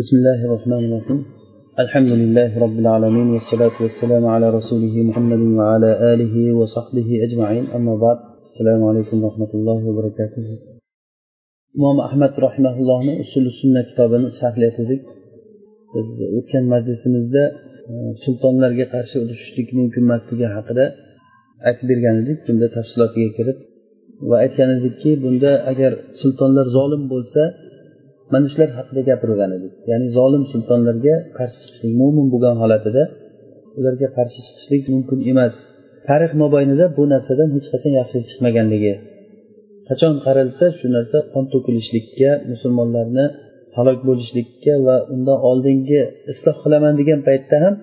بسم الله الرحمن الرحيم الحمد لله رب العالمين والصلاة والسلام على رسوله محمد وعلى آله وصحبه أجمعين أما بعد السلام عليكم ورحمة الله وبركاته imom ahmad rahimaullohni usuli sunna kitobini sharhlayotgandik biz o'tgan majlisimizda sultonlarga qarshi urushishlik mumkin emasligi haqida aytib bergan edik bunda tafsilotiga kirib va aytgan edikki bunda agar sultonlar zolim bo'lsa mana shular haqida gapirgan edik ya'ni zolim sultonlarga qarshi chiqishlik mo'min bo'lgan holatida ularga qarshi chiqishlik mumkin emas. Tarix mobaynida bu narsadan hech qachon yaxshilik chiqmaganligi. Qachon qaralsa shu narsa qon to'kilishlikka musulmonlarni halok bo'lishlikka va undan oldingi isloh qilaman degan paytda ham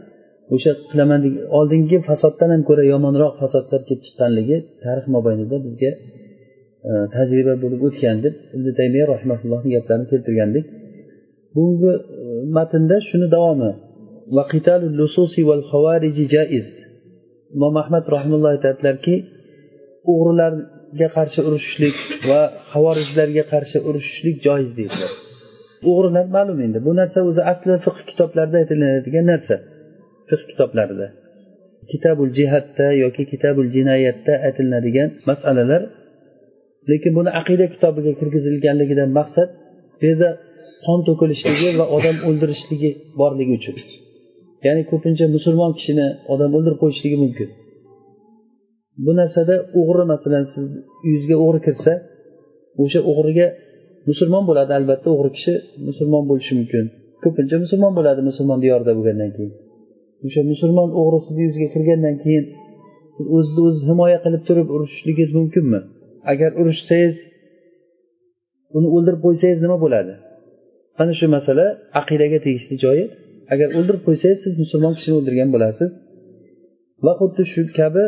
o'sha qilaman oldingi fasoddan ham ko'ra yomonroq fasodlar kelib chiqqanligi tarix mobaynida bizga Э, tajriba bo'lib o'tgan deb ibn taymiya rahmatullohni gaplarini keltirgandik. Bugungi e, matnda shuni davomi. Imom ahmad rahimulloh aytadilarki o'g'rilarga qarshi urushishlik va havorijlarga qarshi urushishlik joiz deydilar o'g'rilar ma'lum endi. Bu narsa o'zi asli fiq kitoblarida aytilinadigan narsa. Fiq kitoblarida. Kitabul jihatda yoki kitabul jinoyatda aytilinadigan masalalar lekin buni aqida kitobiga kirgizilganligidan maqsad bu yerda qon to'kilishligi va odam o'ldirishligi borligi uchun. Ya'ni ko'pincha musulmon kishini odam o'ldirib qo'yishligi mumkin. Bu narsada o'g'ri masalan siz uyingizga o'g'ri kirsa o'sha o'g'riga musulmon bo'ladi albatta o'g'ri kishi musulmon bo'lishi mumkin. Ko'pincha musulmon bo'ladi musulmon diyorida bo'lgandan keyin. O'sha musulmon o'g'ri sizni uyingizga kirgandan keyin siz o'zizni o'zi himoya qilib turib urishishligingiz mumkinmi? Agar urushsangiz uni o'ldirib qo'ysangiz nima bo'ladi? Mana shu masala aqidaga tegishli joyi. Agar o'ldirib qo'ysangiz siz musulmon kishini o'ldirgan bo'lasiz. Va xuddi shu kabi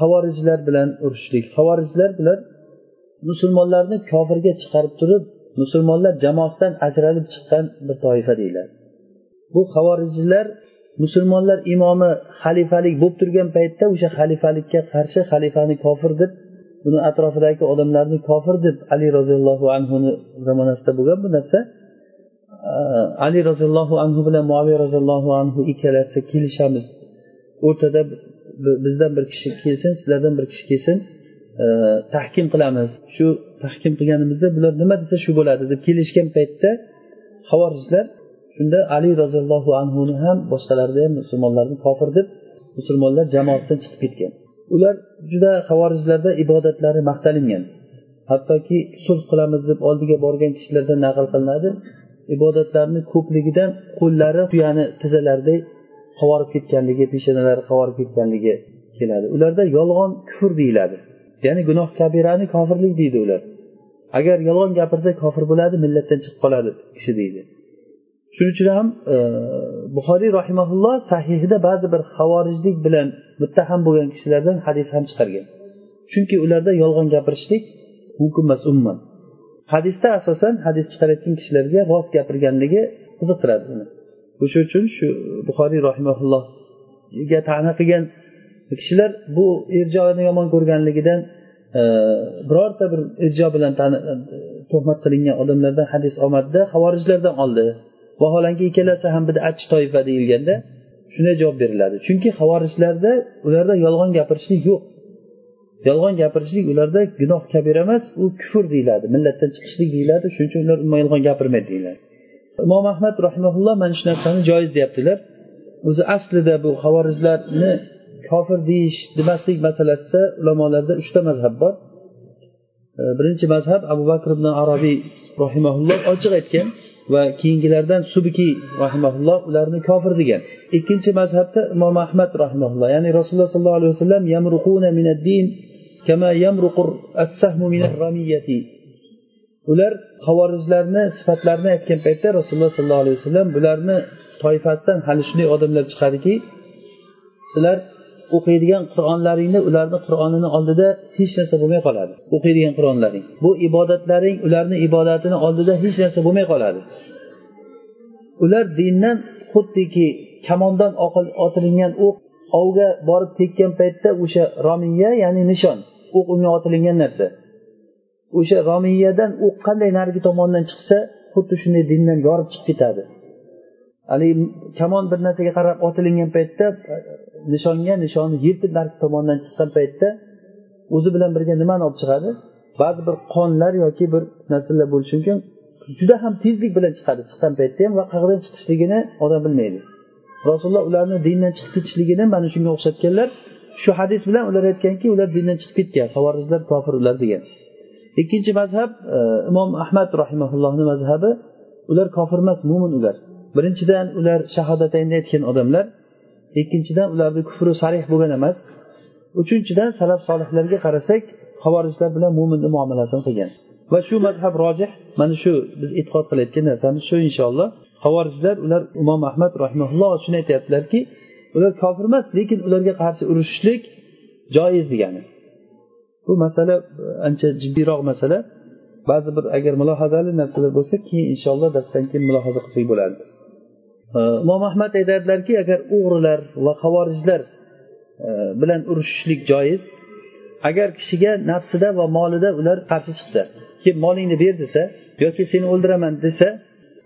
havorijlar bilan urushishlik havorijlar bilan musulmonlarni kofirga chiqarib turib musulmonlar jamoasidan ajralib chiqqan bir toifa deyiladi. Bu havorijlar musulmonlar imomi xalifalik bo'lib turgan paytda o'sha xalifalikka qarshi xalifani kofir deb buni atrofidagi odamlarni kofir deb ali roziyallohu anhuni zamonasida bo'lgan bu narsa e, ali roziyallohu anhu bilan muaviya roziyallohu anhu ikkalasi kelishamiz. O'rtada bizdan bir kishi kelsin sizlardan bir kishi kelsin e, tahkim qilamiz. Shu tahkim qilganimizda bular nima desa shu bo'ladi deb kelishgan paytda havorijlar shunda ali roziyallohu anhuni ham boshqalarni ham musulmonlarni kofir deb musulmonlar jamoasidan chiqib ketgan. Ular juda havorijlarda ibodatlari maqtalingan. Hattoki sulh qilamiz deb oldiga borgan kishilardan naql qilinadi. Ibodatlarni ko'pligidan qo'llari tuyani tizzalariday qavorib ketganligi peshonalari qavorib ketganligi keladi. Ularda yolg'on kufr deyiladi. Ya'ni gunoh kabirani kofirlik deydi ular. Agar yolg'on gapirsa kofir bo'ladi millatdan chiqib qoladi kishi deydi. Shuning uchun ham e, buxoriy rahimaulloh sahihida ba'zi bir havorijlik bilan muttaham bo'lgan kishilardan hadis ham chiqargan. Chunki ularda yolg'on gapirishlik mumkin emas umuman. Hadisda asosan hadis chiqarayotgan kishilarga rost gapirganligi qiziqtiradi uni. O'sha uchun shu buxoriy rahimaullohga ta'na qilgan kishilar bu irjoni yomon ko'rganligidan e, birorta bir irjo bilan e, tuhmat qilingan odamlardan hadis olmadida havorijlardan oldi. Vaholanki ikkalasi ham bidatchi toifa deyilganda shunday javob beriladi. Chunki havorijlarda ularda yolg'on gapirishlik yo'q. Yolg'on gapirishlik ularda gunoh kabira emas u kufr deyiladi millatdan chiqishlik deyiladi shuning uchun ular umuman yolg'on gapirmaydi deyiladi. Imom ahmad rahmaulloh mana shu narsani joiz deyaptilar. O'zi aslida bu havorijlarni kofir deyish demaslik masalasida ulamolarda uchta mazhab bor. Birinchi mazhab abu bakr ibn arobiy rahimaulloh ochiq aytgan. Va keyingilardan subki rahimaulloh ularni kofir degan. Ikkinchi mazhabda imom ahmad rahimaulloh ya'ni rasululloh sollallohu alayhi vasallam yamruquna minaddin kama yamruqur as-sahmu ramiyati ular havorijlarni sifatlarini aytgan paytda rasululloh sollallohu alayhi vasallam bularni toifasidan hali shunday odamlar chiqadiki sizlar o'qiydigan qur'onlaringni ularni qur'onini oldida hech narsa bo'lmay qoladi. O'qiydigan qur'onlaring. Bu ibodatlaring ularni ibodatini oldida hech narsa bo'lmay qoladi. Ular dindan xuddiki kamondan otilingan o'q ovga borib tekkan paytda o'sha romiya ya'ni nishon o'q unga otilingan narsa. O'sha romiyadan o'q qanday narigi tomondan chiqsa xuddi shunday dindan yorib chiqib ketadi. Haligi kamon bir narsaga qarab otilingan paytda nishonga nishonni yetti narigi tomondan chiqqan paytda o'zi bilan birga nimani olib chiqadi? Ba'zi bir qonlar yoki bir narsalar bo'lishi mumkin. Juda ham tezlik bilan chiqadi. Chiqqan paytda ham va qayerdan chiqishligini odam bilmaydi. Rasululloh ularni dindan chiqib ketishligini mana shunga o'xshatganlar shu hadis bilan ular aytganki ular dindan chiqib ketgan havorizlar kofir ular degan. Ikkinchi mazhab e, imom ahmad rahimaullohni mazhabi ular kofir emas mo'min ular. Birinchidan ular shahodatayni aytgan odamlar ikkinchidan ularni kufri sarih bo'lgan emas. Uchinchidan salaf solihlarga qarasak havorijlar bilan mo'minni muomalasini qilgan. Va shu mazhab rojih mana shu biz e'tiqod qilayotgan narsamiz shu inshaalloh. Havorijlar ular imom ahmad rahimulloh shuni aytyaptilarki ular kofir emas lekin ularga qarshi urushishlik joiz degani. Bu masala ancha jiddiyroq masala. Ba'zi bir agar mulohazali narsalar bo'lsa keyin inshaalloh darsdan keyin mulohaza qilsak bo'ladi imom ahmad aytadilarki agar o'g'rilar va havorijlar e, bilan urushishlik joiz agar kishiga nafsida va molida ular qarshi chiqsa kel molingni ber desa yoki seni o'ldiraman desa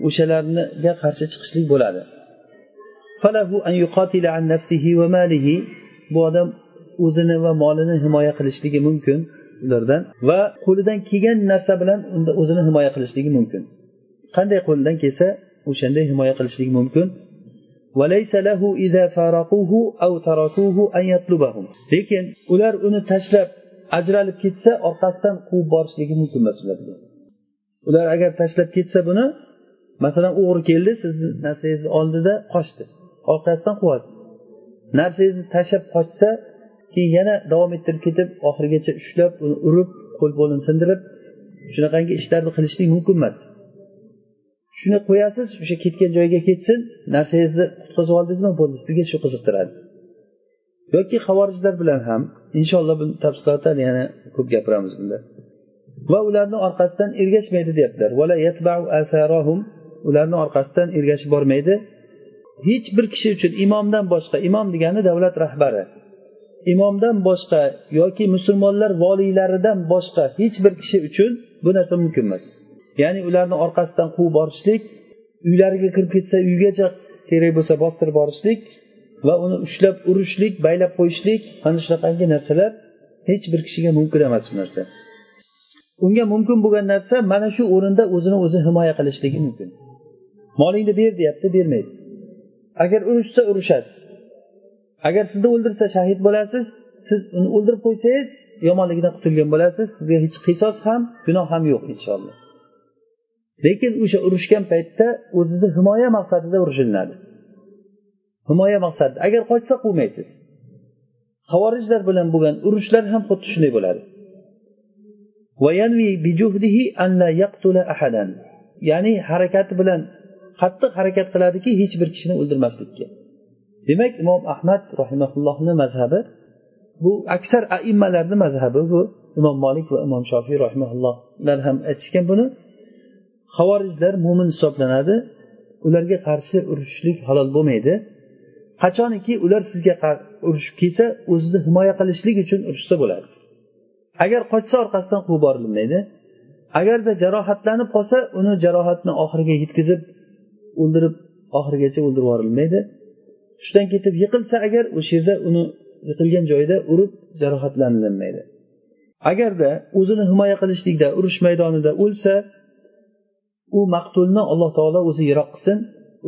o'shalarga qarshi chiqishlik bo'ladi. Bu odam o'zini va molini himoya qilishligi mumkin ulardan va qo'lidan kelgan narsa bilan unda o'zini himoya qilishligi mumkin. Qanday qo'lidan kelsa o'shanday himoya qilishligi mumkin. lekin ular uni tashlab ajralib ketsa orqasidan quvib borishligi mumkin emas ularga ular agar tashlab ketsa buni masalan o'g'ri keldi sizni narsangizni oldida qochdi orqasidan quvasiz. Narsangizni tashlab qochsa keyin yana davom ettirib ketib oxirigacha ushlab uni urib qo'l qo'lini sindirib shunaqangi ishlarni qilishlik mumkin emas. Shuni qo'yasiz o'sha ketgan joyiga ketsin narsangizni qutqazib oldingizmi bo'ldi sizga shu qiziqtiradi. Yoki havorijlar bilan ham inshaalloh buni tafsilotdan yana ko'p gapiramiz bunda. Va ularni orqasidan ergashmaydi deyaptilar. Ularni orqasidan ergashib bormaydi. Hech bir kishi uchun imomdan boshqa imom degani davlat rahbari. Imomdan boshqa yoki musulmonlar voliylaridan boshqa hech bir kishi uchun bu narsa mumkin emas. Ya'ni ularni orqasidan quvib borishlik uylariga kirib ketsa uygacha kerak bo'lsa bostirib borishlik va uni ushlab urishlik baylab qo'yishlik mana shunaqangi narsalar hech bir kishiga mumkin emas bu narsa. Unga mumkin bo'lgan narsa mana shu o'rinda o'zini o'zi himoya qilishligi mumkin. Molingni ber deyapti bermaysiz. Agar urushsa urushasiz. Agar sizni o'ldirsa shahid bo'lasiz siz uni o'ldirib qo'ysangiz yomonligidan qutulgan bo'lasiz sizga hech qisos ham gunoh ham yo'q inshaalloh. Lekin o'sha urushgan paytda o'zizni himoya maqsadida urushilinadi himoya maqsadida agar qochsa quvmaysiz. Havorijlar bilan bo'lgan urushlar ham xuddi shunday bo'ladi. Ya'ni harakati bilan qattiq harakat qiladiki hech bir kishini o'ldirmaslikka. Demak imom ahmad rahimaullohni mazhabi bu aksar aimmalarni mazhabi bu imom molik va imom shofiy rahimaullohlar ham aytishgan buni. Havorijlar mo'min hisoblanadi. Ularga qarshi urushishlik halol bo'lmaydi. Qachoniki ular sizga urushib kelsa o'zini himoya qilishlik uchun urushsa bo'ladi. Agar qochsa orqasidan quvib borilmaydi. Agarda jarohatlanib qolsa uni jarohatni oxiriga yetkazib o'ldirib oxirigacha o'ldirib yuborilmaydi. Hushdan ketib yiqilsa agar o'sha yerda uni yiqilgan joyida urib jarohatlanilmaydi. Agarda o'zini himoya qilishlikda urush maydonida o'lsa u maqtulni alloh taolo o'zi yiroq qilsin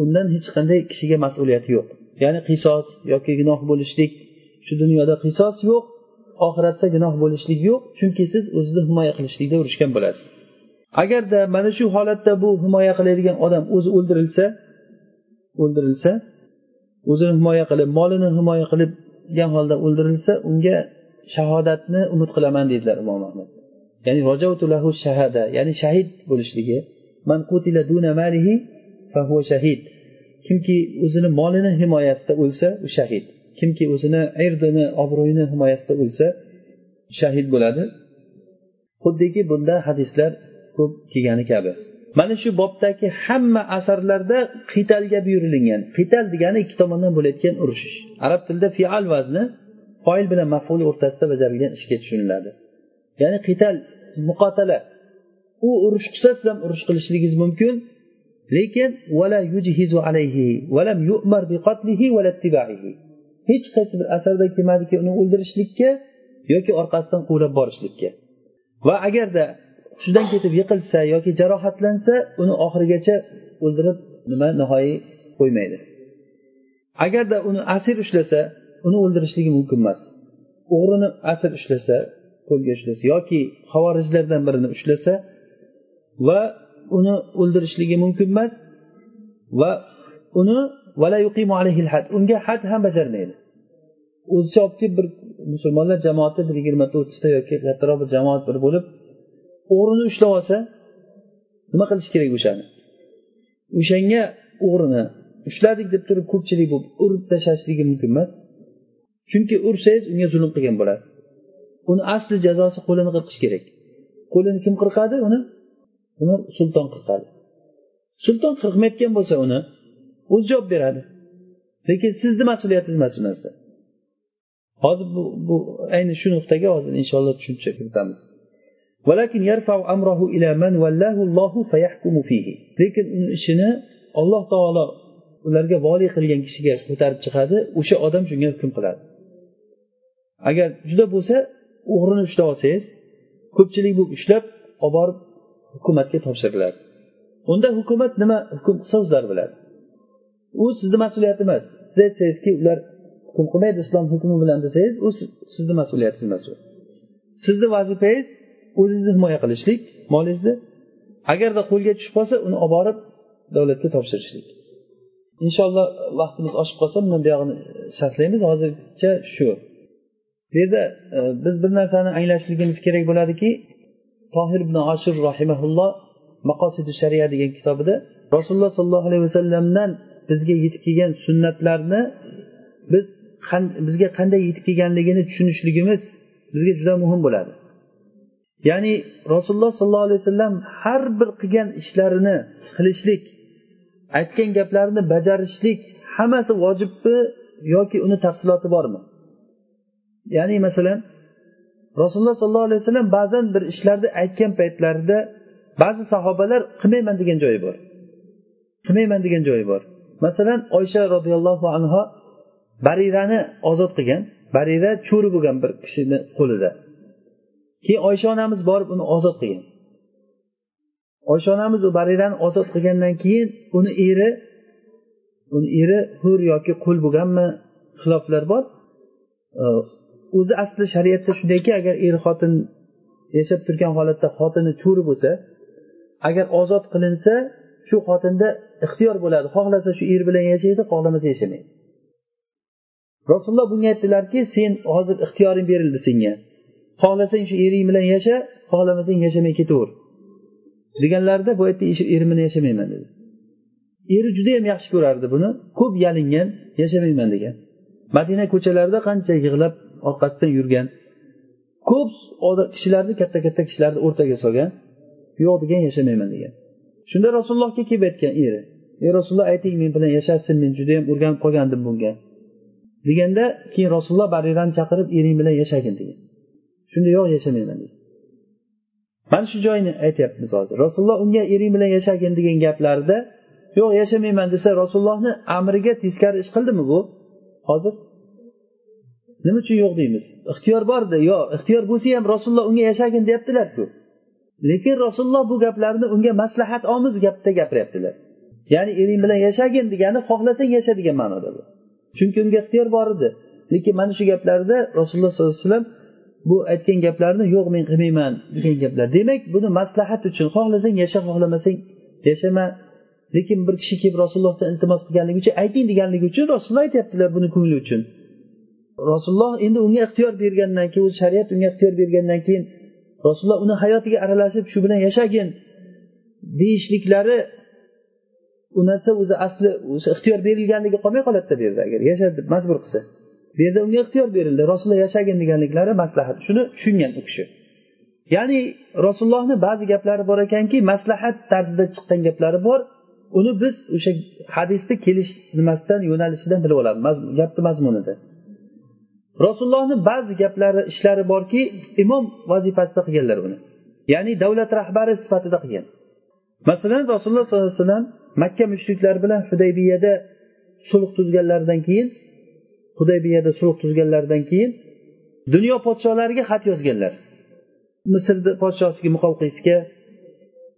undan hech qanday kishiga mas'uliyati yo'q. Ya'ni qisos yoki gunoh bo'lishlik shu dunyoda qisos yo'q oxiratda gunoh bo'lishlik yo'q chunki siz o'zizni himoya qilishlikda urushgan bo'lasiz. Agarda mana shu holatda bu himoya qiladigan odam o'zi o'ldirilsa o'ldirilsa o'zini himoya qilib molini himoya qilibgan holda o'ldirilsa unga shahodatni umid qilaman deydilar imom ahmad. Ya'ni shahada ya'ni shahid bo'lishligi man qutila duna malihi fahuva shahid. Kimki o'zini molini himoyasida o'lsa u shahid. Kimki o'zini irdini obro'yini himoyasida o'lsa shahid bo'ladi. Xuddiki bunda hadislar ko'p kelgani kabi. Mana shu bobdagi hamma asarlarda qitalga buyurilgan qital degani ikki tomondan bo'layotgan urushish arab tilida fial vazni foil bilan maful o'rtasida bajarilgan ishga tushuniladi ya'ni qital muqotala. U urush qilsa siz ham urush qilishligingiz mumkin. Lekin hech qaysi bir asarda kelmadiki uni o'ldirishlikka yoki orqasidan quvlab borishlikka. Va agarda hushidan ketib yiqilsa yoki jarohatlansa uni oxirigacha o'ldirib nima nihoyiy qo'ymaydi. Agarda uni asir ushlasa uni o'ldirishligi mumkin emas. O'g'rini asir ushlasa qo'lga ushlasa yoki havorijlardan birini ushlasa va uni o'ldirishligi mumkin emas va uni unga had ham bajarmaydi. O'zicha olib kelib bir musulmonlar jamoati bir yigirmata o'ttizta yoki kattaroq bir jamoat bir bo'lib o'g'rini ushlab olsa nima qilish kerak o'shani o'shanga o'g'rini ushladik deb turib ko'pchilik bo'lib urib tashlashligi mumkin emas. Chunki ursangiz unga zulm qilgan bo'lasiz. Uni asli jazosi qo'lini qirqish kerak. Qo'lini kim qirqadi? Uni uni sulton qirqadi sulton qirqmayotgan bo'lsa uni o'zi javob beradi. Lekin sizni mas'uliyatingiz emas bu narsa. Hozir bu bu ayni shu nuqtaga hozir inshaalloh tushuncha kiritamiz. Lekin uni ishini alloh taolo ularga voliy qilgan kishiga ko'tarib chiqadi o'sha odam shunga hukm qiladi. Agar juda bo'lsa o'g'rini ushlab olsangiz ko'pchilik bu ushlab olib borib hukumatga topshiriladi unda hukumat nima hukm qilsa o'zlari biladi. U sizni mas'uliyat emas. Siz aytsangizki ular hukm qilmaydi islom hukmi bilan desangiz u sizni mas'uliyatingiz emas u. Sizni vazifangiz o'zingizni himoya qilishlik molingizni agarda qo'lga tushib qolsa uni olib borib davlatga topshirishlik. Inshaalloh vaqtimiz oshib qolsa bundan buyog'ini e, sharhlaymiz hozircha shu. Bu yerda e, biz bir narsani anglashligimiz kerak bo'ladiki tohir ibn oshir rahimaulloh maqosidi shariya degan kitobida rasululloh sollallohu alayhi vasallamdan bizga yetib kelgan sunnatlarni biz bizga qanday yetib kelganligini tushunishligimiz bizga juda muhim bo'ladi. Ya'ni rasululloh sollallohu alayhi vasallam har bir qilgan ishlarini qilishlik aytgan gaplarini bajarishlik hammasi vojibmi yoki uni tafsiloti bormi? Ya'ni masalan rasululloh sollallohu alayhi vasallam ba'zan bir ishlarni aytgan paytlarida ba'zi sahobalar qilmayman degan joyi bor. Qilmayman degan joyi bor. Masalan oysha roziyallohu anhu barirani ozod qilgan. Barira cho'ri bo'lgan bir kishini qo'lida. Keyin oysha onamiz borib uni ozod qilgan. Oysha onamiz u barirani ozod qilgandan keyin uni eri uni eri hur yoki qul bo'lganmi xiloflar bor. O'zi asli shariatda shundayki agar er xotin yashab turgan holatda xotini cho'ri bo'lsa agar ozod qilinsa shu xotinda ixtiyor bo'ladi. Xohlasa shu er bilan yashaydi xohlamasa yashamaydi. Rasululloh bunga aytdilarki sen hozir ixtiyoring berildi senga. Xohlasang shu ering bilan yasha xohlamasang yashamay ketaver. Deganlarida bu aytdi erim bilan yashamayman dedi. Eri judayam yaxshi ko'rardi buni. Ko'p yalingan yashamayman degan. Madina ko'chalarida qancha yig'lab orqasidan yurgan. Ko'p kishilarni katta katta kishilarni o'rtaga solgan. Yo'q degan yashamayman degan. Shunda rasulullohga kelib aytgan eri ey rasululloh ayting men bilan yashasin men judayam o'rganib qolgandim bunga. Deganda keyin rasululloh barirani chaqirib ering bilan yashagin degan. Shunda yo'q yashamayman dedi mana shu joyini aytyapmiz hozir. Rasululloh unga ering bilan yashagin degan gaplarida yo'q yashamayman desa rasulullohni amriga teskari ish qildimi bu? Hozir nima uchun yo'q deymiz? Ixtiyor borda yo'q ixtiyor bo'lsa ham rasululloh unga yashagin deyaptilarku. Lekin rasululloh bu gaplarni unga maslahat omiz gapda gapiryaptilar. Ya'ni ering bilan yashagin degani xohlasang yasha degan ma'noda bu. Chunki unga ixtiyor bor edi. Lekin mana shu gaplarda rasululloh sollallohu alayhi vasallam bu aytgan gaplarni yo'q men qilmayman degan gaplar. Demak buni maslahat uchun xohlasang yasha xohlamasang yashama. Lekin bir kishi kelib rasulullohdan iltimos qilganligi uchun ayting deganligi uchun rasululloh aytyaptilar buni ko'ngli uchun. Rasululloh endi unga ixtiyor bergandan keyin o'zi shariat unga ixtiyor bergandan keyin rasululloh uni hayotiga aralashib shu bilan yashagin deyishliklari u narsa o'zi asli o'sha ixtiyor berilganligi qolmay qoladida bu yerda. Agar yasha deb majbur qilsa. Bu yerda unga ixtiyor berildi. Rasululloh yashagin deganliklari maslahat. Shuni tushungan u kishi. Ya'ni rasulullohni ba'zi gaplari bor ekanki maslahat tarzida chiqqan gaplari bor. Uni biz o'sha hadisni kelish nimasidan yo'nalishidan bilib olamiz. Gapni mazmunida. Rasulullohni ba'zi gaplari ishlari borki imom vazifasida qilganlar buni ya'ni davlat rahbari sifatida qilgan. Masalan rasululloh sollallohu alayhi vasallam makka mushriklari bilan hudaybiyada sulh tuzganlaridan keyin hudaybiyada sulh tuzganlaridan keyin dunyo podsholariga xat yozganlar. Misrni podshosiga muqovqisga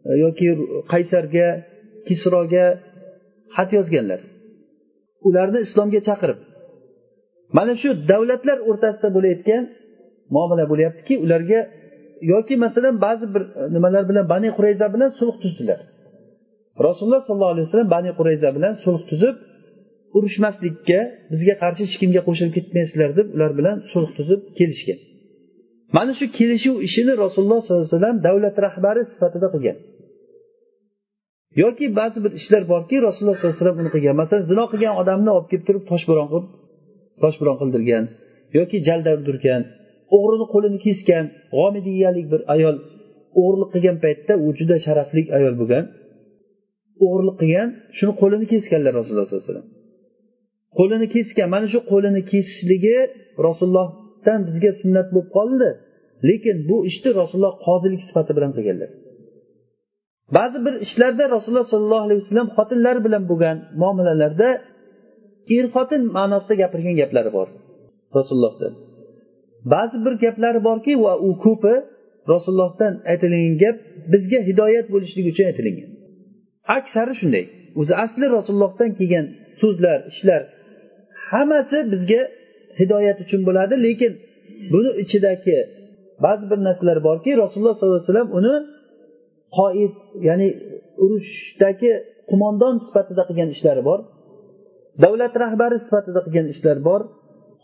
e, yoki qaysarga kisroga xat yozganlar. Ularni islomga chaqirib mana shu davlatlar o'rtasida bo'layotgan muomala bo'lyaptiki ularga yoki masalan ba'zi bir e, nimalar bilan bani qurayza bilan sulh tuzdilar. Rasululloh sollallohu alayhi vasallam bani qurayza bilan sulh tuzib urushmaslikka bizga qarshi hech kimga qo'shilib ketmaysizlar deb ular bilan sulh tuzib kelishgan. Mana shu kelishuv ishini rasululloh sollallohu alayhi vasallam davlat rahbari sifatida qilgan. Yoki ba'zi bir ishlar borki rasululloh sollallohu alayhi vasallam uni qilgan. Masalan zino qilgan odamni olib kelib turib toshbo'ron qilib toshbo'ron qildirgan yoki jalda o'ldirgan o'g'rini qo'lini kesgan g'omidiyalik bir ayol o'g'irlik qilgan paytda u juda sharafli ayol bo'lgan. O'g'irlik qilgan shuni qo'lini kesganlar rasululloh sollallohu alayhi vasallam. Qo'lini kesgan mana shu qo'lini kesishligi rasulullohdan bizga sunnat bo'lib qoldi lekin bu ishni rasululloh qozilik sifati bilan qilganlar. Ba'zi bir ishlarda rasululloh sollallohu alayhi vasallam xotinlari bilan bo'lgan muomalalarda er xotin ma'nosida gapirgan gaplari bor. Rasulullohdan ba'zi bir gaplari borki va u ko'pi rasulullohdan aytilgan gap bizga hidoyat bo'lishligi uchun aytilingan aksari shunday. O'zi asli rasulullohdan kelgan so'zlar ishlar hammasi bizga hidoyat uchun bo'ladi lekin buni ichidagi ba'zi bir narsalar borki rasululloh sollallohu alayhi vasallam uni qoid ya'ni urushdagi qo'mondon sifatida qilgan ishlari bor. Davlat rahbari sifatida qilgan ishlar bor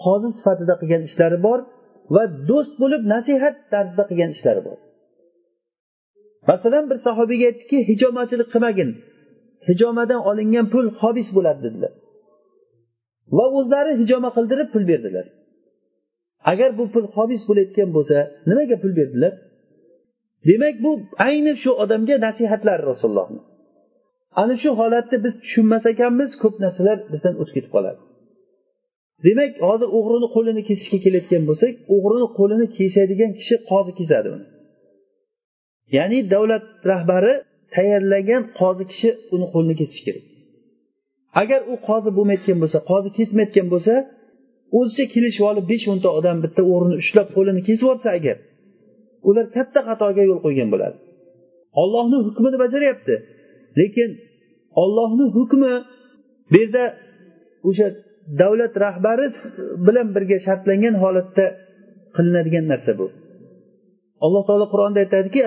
qozi sifatida qilgan ishlari bor va do'st bo'lib nasihat tarzida qilgan ishlari bor. Masalan bir sahobiyga aytdiki hijomachilik qilmagin hijomadan olingan pul hobis bo'ladi dedilar. Va o'zlari hijoma qildirib pul berdilar. Agar bu pul hobis bo'layotgan bo'lsa nimaga pul berdilar? Demak bu ayni shu odamga nasihatlar rasulullohni ana shu holatni biz tushunmas ekanmiz ko'p narsalar bizdan o'tib ketib qoladi. Demak hozir o'g'rini qo'lini kesishga kelayotgan bo'lsak o'g'rini qo'lini kesadigan kishi qozi kesadi uni. Ya'ni davlat rahbari tayyorlagan qozi kishi uni qo'lini kesishi kerak. Agar u qozi bo'lmayotgan bo'lsa qozi kesmayotgan bo'lsa o'zicha kelishib olib besh o'nta odam bitta o'g'rini ushlab qo'lini kesib yuborsa agar ular katta xatoga yo'l qo'ygan bo'ladi. Ollohni hukmini bajaryapti. Lekin ollohni hukmi bu yerda o'sha davlat rahbari bilan birga shartlangan holatda qilinadigan narsa bu. Alloh taolo qur'onda aytadiki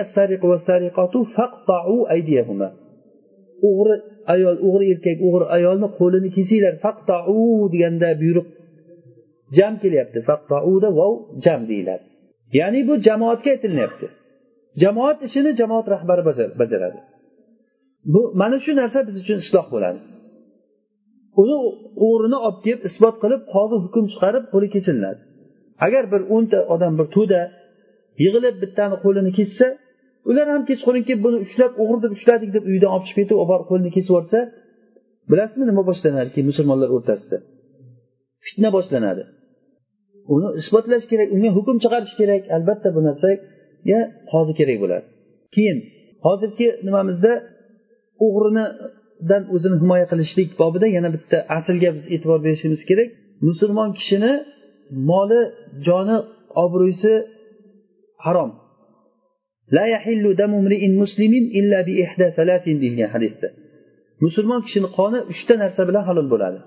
o'g'ri ayol o'g'ri erkak o'g'ri ayolni qo'lini kesinglar faqtau deganda buyruq jam kelyapti. Faqtauda vov jam deyiladi. Ya'ni bu jamoatga aytilinyapti. Jamoat ishini jamoat rahbari bajaradi. Bu mana shu narsa biz uchun isloh bo'ladi. Uni o'g'rini olib kelib isbot qilib qozi hukm chiqarib qo'li kesiladi agar bir o'nta odam bir to'da yig'ilib bittani qo'lini kessa ular ham kechqurun kelib buni ushlab o'g'ri deb ushladik deb uydan olib chiqib ketib olib borib qo'lini kesib yuborsa bilasizmi nima boshlanadi keyin musulmonlar o'rtasida? Fitna boshlanadi. Uni isbotlash kerak unga hukm chiqarish kerak albatta bu narsaga qozi kerak bo'ladi. Keyin hozirgi nimamizda o'g'rinidan o'zini himoya qilishlik bobida yana bitta aslga biz e'tibor berishimiz kerak. Musulmon kishini moli joni obro'si harom. La yahillu damu muslimin illa bi ihda salatin deyilgan hadisda. Musulmon kishini qoni uchta narsa bilan halol bo'ladi.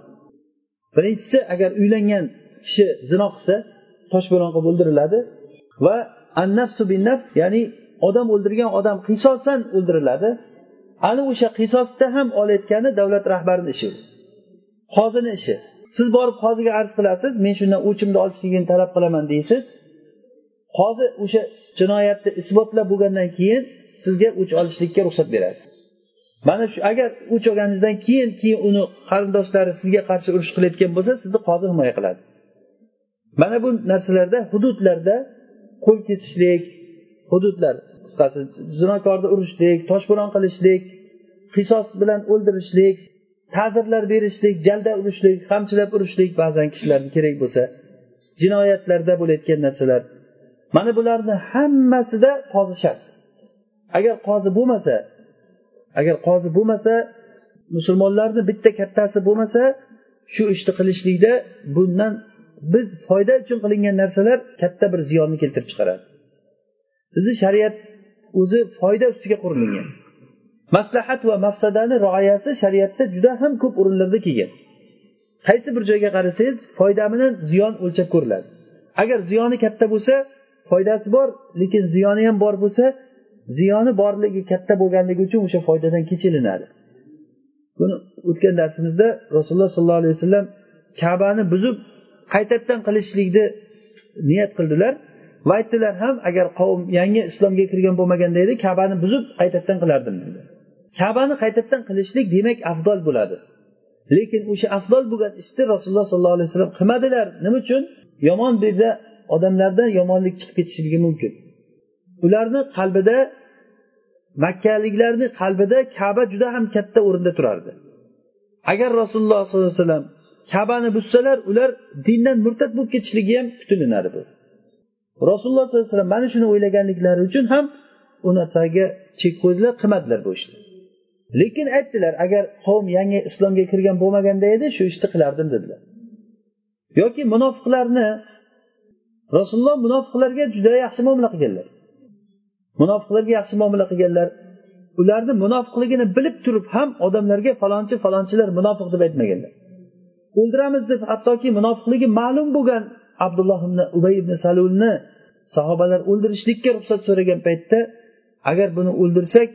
Birinchisi agar uylangan kishi zino qilsa toshbo'ron qilib o'ldiriladi va annafsu bin nafs ya'ni odam o'ldirgan odam qisosan o'ldiriladi. Ana o'sha qisosda ham olayotgani davlat rahbarini ishi. Qozini ishi. Siz borib qoziga arz qilasiz men shundan o'chimni olishligini talab qilaman deysiz. Qozi o'sha jinoyatni isbotlab bo'lgandan keyin sizga o'ch olishlikka ruxsat beradi. Mana shu agar o'ch olganingizdan keyin keyin uni qarindoshlari sizga qarshi urush qilayotgan bo'lsa sizni qozi himoya qiladi. Mana bu narsalarda hududlarda qo'l kesishlik hududlar zinokorni urishlik toshbo'ron qilishlik qisos bilan o'ldirishlik ta'zirlar berishlik jalda urishlik qamchilab urishlik ba'zan kishilarga kerak bo'lsa jinoyatlarda bo'layotgan narsalar. Mana bularni hammasida qozi shart. Agar qozi bo'lmasa agar qozi bo'lmasa musulmonlarni bitta kattasi bo'lmasa shu ishni qilishlikda bundan biz foyda uchun qilingan narsalar katta bir ziyonni keltirib chiqaradi. Bizni shariat o'zi foyda ustiga qurilgan. Maslahat va mafsadani rioyasi shariatda juda ham ko'p o'rinlarda kelgan. Qaysi bir joyga qarasangiz foyda bilan ziyon o'lchab ko'riladi. Agar ziyoni katta bo'lsa foydasi bor lekin ziyoni ham bor bo'lsa ziyoni borligi katta bo'lganligi uchun o'sha foydadan kechilinadi. Buni o'tgan darsimizda rasululloh sollallohu alayhi vasallam kabani buzib qaytadan qilishlikni niyat qildilar. Va aytdilar ham agar qavm yangi islomga kirgan bo'lmaganda edi kabani buzib qaytadan qilardim dedi. Kabani qaytadan qilishlik demak afdol bo'ladi. Lekin o'sha afdol bo'lgan ishni rasululloh sollallohu alayhi vasallam qilmadilar. Nima uchun? Yomon birda odamlardan yomonlik chiqib ketishligi mumkin. Ularni qalbida makkaliklarni qalbida kaba juda ham katta o'rinda turardi. Agar rasululloh sollallohu alayhi vasallam kabani buzsalar ular dindan murtad bo'lib ketishligi ham kutilinadi bu. Rasululloh sollallohu alayhi vasallam mana shuni o'ylaganliklari uchun ham u narsaga chek qo'ydilar qilmadilar bu ishni. Lekin aytdilar agar qavm yangi islomga kirgan bo'lmaganda edi shu ishni qilardim dedilar. Yoki munofiqlarni rasululloh munofiqlarga juda yaxshi muomala qilganlar. Munofiqlarga yaxshi muomala qilganlar ularni munofiqligini bilib turib ham odamlarga falonchi falonchilar munofiq deb aytmaganlar. O'ldiramiz deb hattoki munofiqligi ma'lum bo'lgan abdulloh ibn ubay ibn salulni sahobalar o'ldirishlikka ruxsat so'ragan paytda agar buni o'ldirsak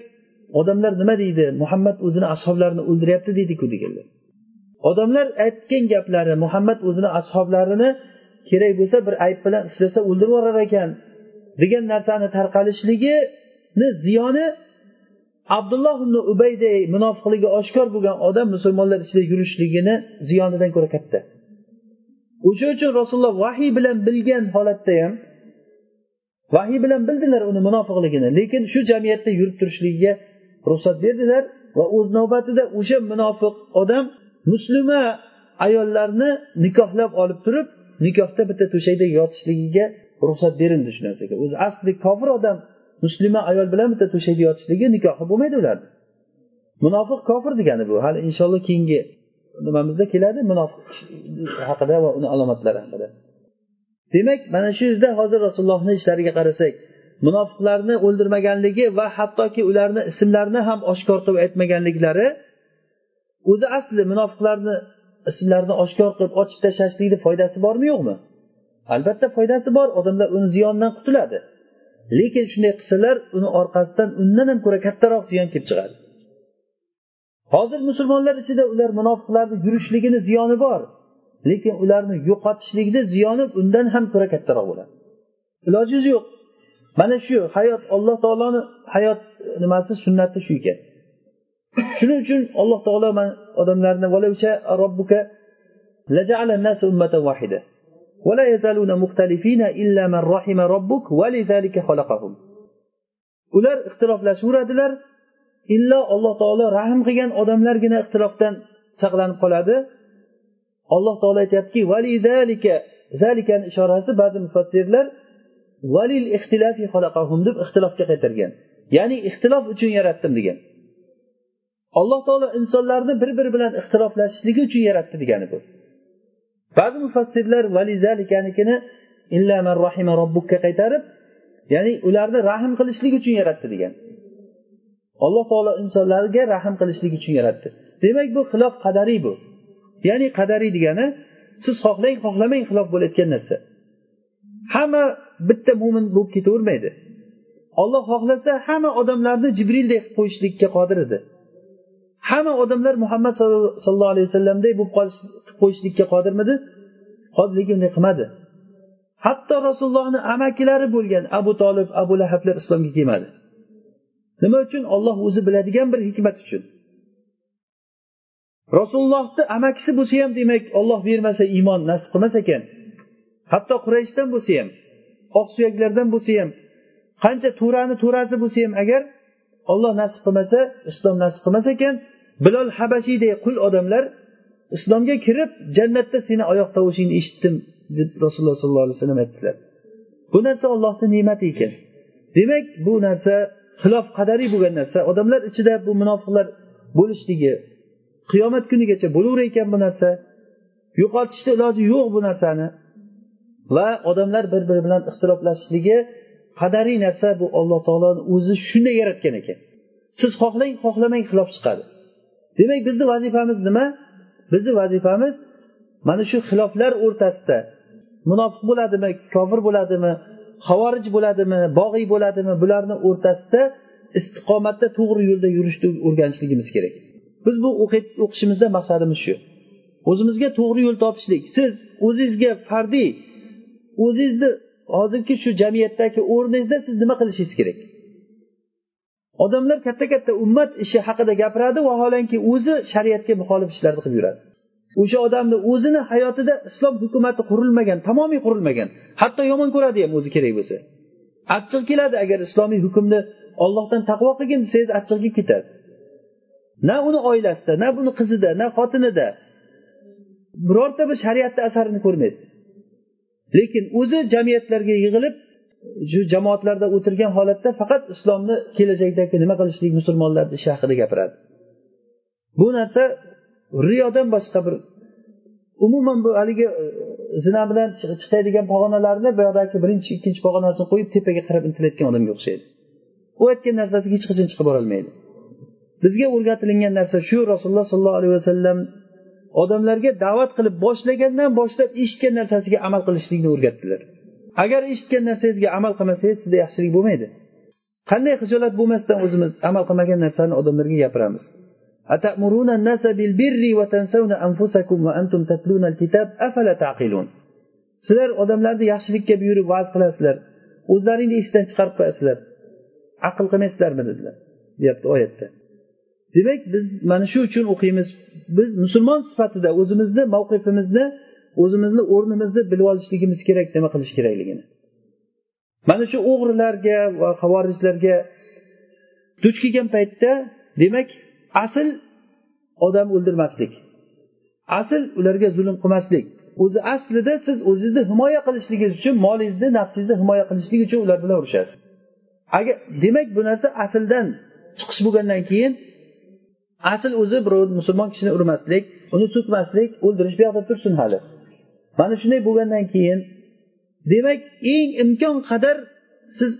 odamlar nima deydi? Muhammad o'zini ashoblarini o'ldiryapti deydiku deganlar. Odamlar aytgan gaplari muhammad o'zini ashoblarini kerak bo'lsa bir ayb bilan ushlasa o'ldirib yuborar ekan degan narsani tarqalishligini ziyoni abdulloh ibn ubayday munofiqligi oshkor bo'lgan odam musulmonlar ichida yurishligini ziyonidan ko'ra katta. O'sha uchun rasululloh vahiy bilan bilgan holatda ham vahiy bilan bildilar uni munofiqligini lekin shu jamiyatda yurib turishligiga ruxsat berdilar va o'z navbatida o'sha munofiq odam muslima ayollarni nikohlab olib turib nikohda bitta to'shakda yotishligiga ruxsat berildi shu narsaga. O'zi asli kofir odam muslima ayol bilan bitta to'shakda yotishligi nikohi bo'lmaydi ularni munofiq kofir degani bu. Hali inshaalloh keyingi nimamizda keladi munofiq haqida va uni alomatlari haqida. Demak mana shu yerda hozir rasulullohni ishlariga qarasak munofiqlarni o'ldirmaganligi va hattoki ularni ismlarini ham oshkor qilib aytmaganliklari o'zi asli munofiqlarni ismlarini oshkor qilib ochib tashlashlikni foydasi bormi yo'qmi? Albatta foydasi bor. Odamlar uni ziyonidan qutuladi. Lekin shunday qilsalar uni orqasidan undan ham ko'ra kattaroq ziyon kelib chiqadi. Hozir musulmonlar ichida ular munofiqlarni yurishligini ziyoni bor. lekin ularni yo'qotishlikni ziyoni undan ham ko'ra kattaroq bo'ladi iloji yo'q mana shu hayot alloh taoloni hayot nimasi sunnati shu ekan shuning uchun alloh taolo odamlarni ولا يزالون مختلفين إلا من رحم ربك ولذلك خلقهم ular ixtiloflashaveradilar illo alloh taolo rahm qilgan odamlargina ixtilofdan saqlanib qoladi Alloh taolo aytyaptiki zalikani ishorasi ba'zi mufassirlar valil ixtilafi xalaqahum deb ixtilofga qaytargan. Ya'ni ixtilof uchun yaratdim degan. Alloh taolo insonlarni bir biri bilan ixtiloflashishligi uchun yaratdi degani bu. Ba'zi mufassirlar valizalikanikini rahima robbukka qaytarib ya'ni ularni rahm qilishlik uchun yaratdi degan. Alloh taolo insonlarga rahm qilishlik uchun yaratdi. Demak bu xilof qadariy bu. Ya'ni qadariy degani siz xohlang xohlamang xilof bo'layotgan narsa. Hamma bitta mo'min bo'lib ketavermaydi. Olloh xohlasa hamma odamlarni jibrilday qilib qo'yishlikka qodir edi. Hamma odamlar muhammad sallallohu alayhi vasallamday bo'lib qo'yishlikka qodirmidi? Lekin unday qilmadi. Hatto rasulullohni amakilari bo'lgan abu tolib abu lahablar islomga kelmadi. Nima uchun? Olloh o'zi biladigan bir hikmat uchun. Rasulullohni amakisi bo'lsa ham demak olloh bermasa iymon nasib qilmas ekan. Hatto qurayshdan bo'lsa ham oq suyaklardan bo'lsa ham qancha to'rani to'rasi bo'lsa ham agar olloh nasib qilmasa islom nasib qilmas ekan bilol habashiyday qul odamlar islomga kirib jannatda seni oyoq tovushingni eshitdim deb rasululloh sollallohu alayhi vasallam aytdilar. Bu narsa ollohni ne'mati ekan. Demak bu narsa xilof qadariy bo'lgan narsa. Odamlar ichida bu munofiqlar bo'lishligi qiyomat kunigacha bo'laver ekan bu narsa. Yo'qotishni iloji yo'q bu narsani. Va odamlar bir biri bilan ixtiloflashishligi qadariy narsa bu alloh taoloni o'zi shunday yaratgan ekan. Siz xohlang xohlamang xilof chiqadi. Demak bizni vazifamiz nima? Bizni vazifamiz mana shu xiloflar o'rtasida munofiq bo'ladimi kofir bo'ladimi havorij bo'ladimi bog'iy bo'ladimi bularni o'rtasida istiqomatda to'g'ri yo'lda yurishni o'rganishligimiz kerak. Biz bu o'qishimizda maqsadimiz shu. O'zimizga to'g'ri yo'l topishlik. Siz o'zingizga fardiy. O'zingizni hozirgi shu jamiyatdagi o'rningizda siz nima qilishingiz kerak? Odamlar katta katta ummat ishi haqida gapiradi vaholanki o'zi shariatga muxolif ishlarni qilib yuradi. O'sha odamni o'zini hayotida islom hukumati qurilmagan tamomiy qurilmagan hatto yomon ko'radi ham o'zi kerak bo'lsa. Achchiq keladi agar islomiy hukmni ollohdan taqvo qilgin desangiz achchiq kelib ketadi. Na uni oilasida na buni qizida na xotinida birorta bir shariatni asarini ko'rmaysiz. Lekin o'zi jamiyatlarga yig'ilib shu jamoatlarda o'tirgan holatda faqat islomni kelajakdagi nima qilishlik musulmonlarni ishi haqida gapiradi. Bu narsa riyodan boshqa bir umuman bu haligi e, zina bilan chiqadigan pog'onalarni boyagidagi birinchi ikkinchi pog'onasini qo'yib tepaga qarab intilayotgan odamga o'xshaydi. U aytgan narsasiga hech qachon chiqib borolmaydi. Bizga o'rgatilingan narsa shu rasululloh sollallohu alayhi vasallam odamlarga da'vat qilib boshlagandan boshlab eshitgan narsasiga amal qilishlikni o'rgatdilar. Agar eshitgan narsangizga amal qilmasangiz sizda yaxshilik bo'lmaydi. Qanday hijolat bo'lmasdan o'zimiz amal qilmagan narsani odamlarga gapiramiz. Sizlar odamlarni yaxshilikka buyurib va'z qilasizlar. O'zlaringni esdan chiqarib qo'yasizlar. Aql qilmaysizlarmi? dedilar deyapti oyatda. Demak biz mana shu uchun o'qiymiz. Biz musulmon sifatida o'zimizni mavqifimizni o'zimizni o'rnimizni bilib olishligimiz kerak nima qilish kerakligini. Mana shu o'g'rilarga va havorijlarga duch kelgan paytda demak asl odam o'ldirmaslik asl ularga zulm qilmaslik o'zi aslida siz o'zingizni himoya qilishligingiz uchun molingizni nafsingizni himoya qilishlik uchun ular bilan urushasiz. Agar demak bu narsa asldan chiqish bo'lgandan keyin asl o'zi birov musulmon kishini urmaslik uni so'kmaslik o'ldirish bu yoqda tursin hali. Mana shunday bo'lgandan keyin demak eng imkon qadar siz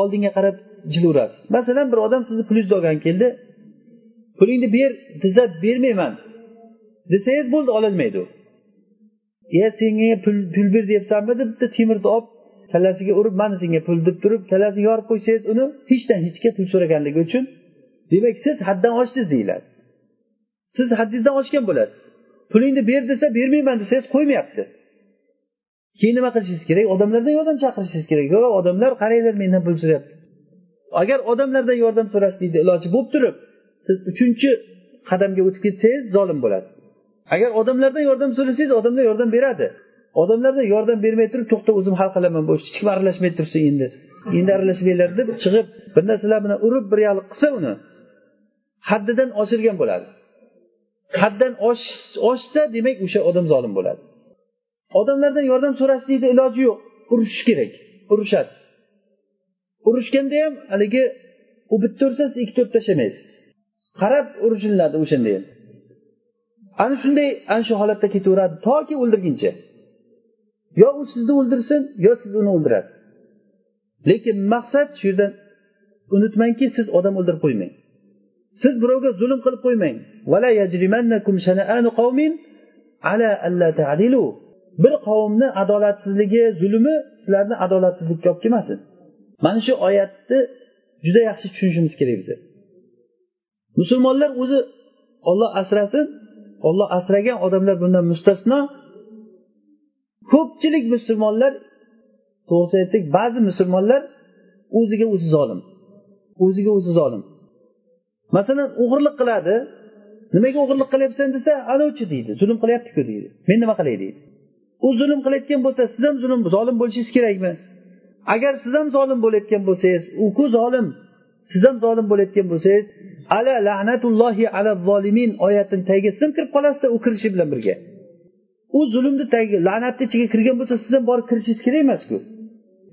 oldinga qarab jilaverasiz masalan bir odam sizni pulingizni olgani keldi pulingni ber desa bermayman desangiz bo'ldi ololmaydi u. E senga pul pul ber deyapsanmi? deb bitta temirni olib kallasiga urib mana senga pul deb turib kallasini yorib qo'ysangiz uni hechdan hechga pul so'raganligi uchun demak siz haddan oshdingiz deyiladi. Siz haddingizdan oshgan bo'lasiz. Pulingni ber desa bermayman desangiz qo'ymayapti. Keyin nima qilishingiz kerak? Odamlardan yordam chaqirishingiz kerak. Yo odamlar qaranglar mendan pul so'rayapti. Agar odamlardan yordam so'rashlikni iloji bo'lib turib siz uchinchi qadamga o'tib ketsangiz zolim bo'lasiz. Agar odamlardan yordam so'rasangiz odamlar yordam beradi. Odamlardan yordam bermay turib to'xta o'zim hal qilaman bu hech kim aralashmay tursin endi. Endi aralashmanglar deb chiqib bir narsalar bilan urib bir yalliq qilsa uni. Haddidan oshirgan bo'ladi. Haddan oshsa demak o'sha odam zolim bo'ladi. Odamlardan yordam so'rashlikni iloji yo'q. Urushish kerak. Urushasiz. Urushganda ham haligi u bitta ursa siz ikkita urib tashlamaysiz. Qarab urushiladi o'shanda ham. Ana shunday ana shu holatda ketaveradi. Toki o'ldirguncha. Yo u sizni o'ldirsin yo siz uni o'ldirasiz. Lekin maqsad shu yerdan unutmangki siz odam o'ldirib qo'ymang. Siz birovga zulm qilib qo'ymang. Bir qavmni adolatsizligi zulmi sizlarni adolatsizlikka olib kelmasin. Mana shu oyatni juda yaxshi tushunishimiz kerak biza musulmonlar o'zi olloh asrasin olloh asragan odamlar bundan mustasno. Ko'pchilik musulmonlar to'g'risini aytsak ba'zi musulmonlar o'ziga o'zi zolim o'ziga o'zi zolim. Masalan o'g'irlik qiladi. Nimaga o'g'irlik qilyapsan desa anovchi deydi zulm qilyaptiku deydi. Men nima qilay deydi. U zulm qilayotgan bo'lsa siz ham zulm zolim bo'lishingiz kerakmi? Agar siz ham zolim bo'layotgan bo'lsangiz u zolim? Siz ham zolim bo'layotgan bo'lsangiz ala lahnatullohi ala zolimin oyatini tagiga sim kirib qolasizda u kirishi bilan birga. U zulmni tagiga la'natni ichiga kirgan bo'lsa siz ham borib kirishingiz kerak emasku.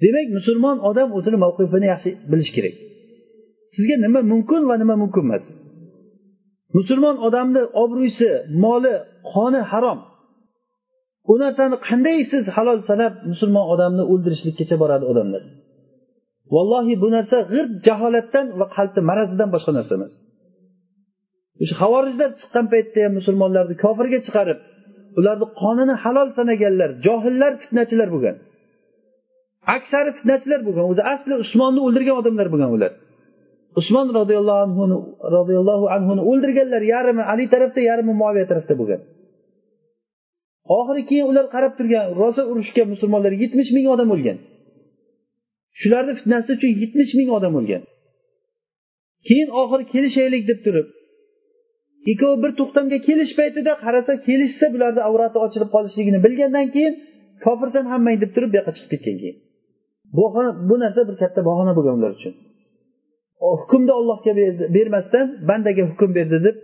Demak musulmon odam o'zini mavqifini yaxshi bilishi kerak. Sizga nima mumkin va nima mumkin emas? Musulmon odamni obro'si moli qoni harom. U narsani qanday siz halol sanab musulmon odamni o'ldirishlikkacha boradi odamlar? Vallohi bu narsa g'irt jaholatdan va qalbni marazidan boshqa narsa emas. O'sha havorijlar chiqqan paytda ham musulmonlarni kofirga chiqarib ularni qonini halol sanaganlar johillar fitnachilar bo'lgan. Aksari fitnachilar bo'lgan o'zi asli usmonni o'ldirgan odamlar bo'lgan ular. Usmon roziyallohu anhuni roziyallohu anhuni o'ldirganlar yarimi ali tarafda yarimi muaviya tarafda bo'lgan. Oxiri keyin ular qarab turgan rosa urushga musulmonlar yetmish ming odam o'lgan. Shularni fitnasi uchun yetmish ming odam o'lgan. Keyin oxiri kelishaylik deb turib ikkovi bir to'xtamga kelish paytida qarasa kelishsa bularni avrati ochilib qolishligini bilgandan keyin kofirsan hammang deb turib bu yoqqa chiqib ketgan keyin. Bu narsa bir katta bahona bo'lgan ular uchun. Hukmni ollohga bermasdan bandaga hukm berdi deb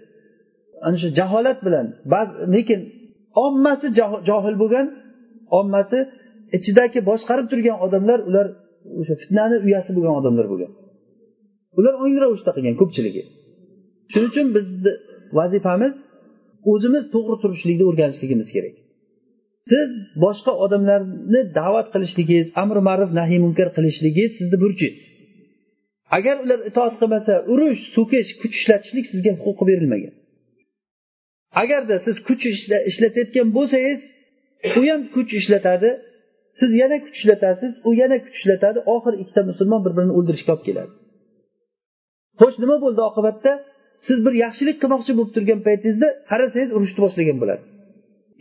ana shu jaholat bilan lekin ommasi johil bo'lgan ommasi ichidagi boshqarib turgan odamlar ular o'sha fitnani uyasi bo'lgan odamlar bo'lgan. Ular o'ng ravishda qilgan ko'pchiligi. Shuning uchun bizni vazifamiz o'zimiz to'g'ri turishlikni o'rganishligimiz kerak. Siz boshqa odamlarni da'vat qilishligingiz amri ma'ruf nahiy munkar qilishligingiz sizni burchingiz. Agar ular itoat qilmasa urush so'kish kuch ishlatishlik sizga huquqi berilmagan. Agarda siz kuch ishlatayotgan bo'lsangiz u ham kuch ishlatadi siz yana kuch ishlatasiz u yana kuch ishlatadi oxiri ikkita musulmon bir birini o'ldirishga olib keladi. Xo'sh nima bo'ldi oqibatda? Siz bir yaxshilik qilmoqchi bo'lib turgan paytingizda qarasangiz urushni boshlagan bo'lasiz.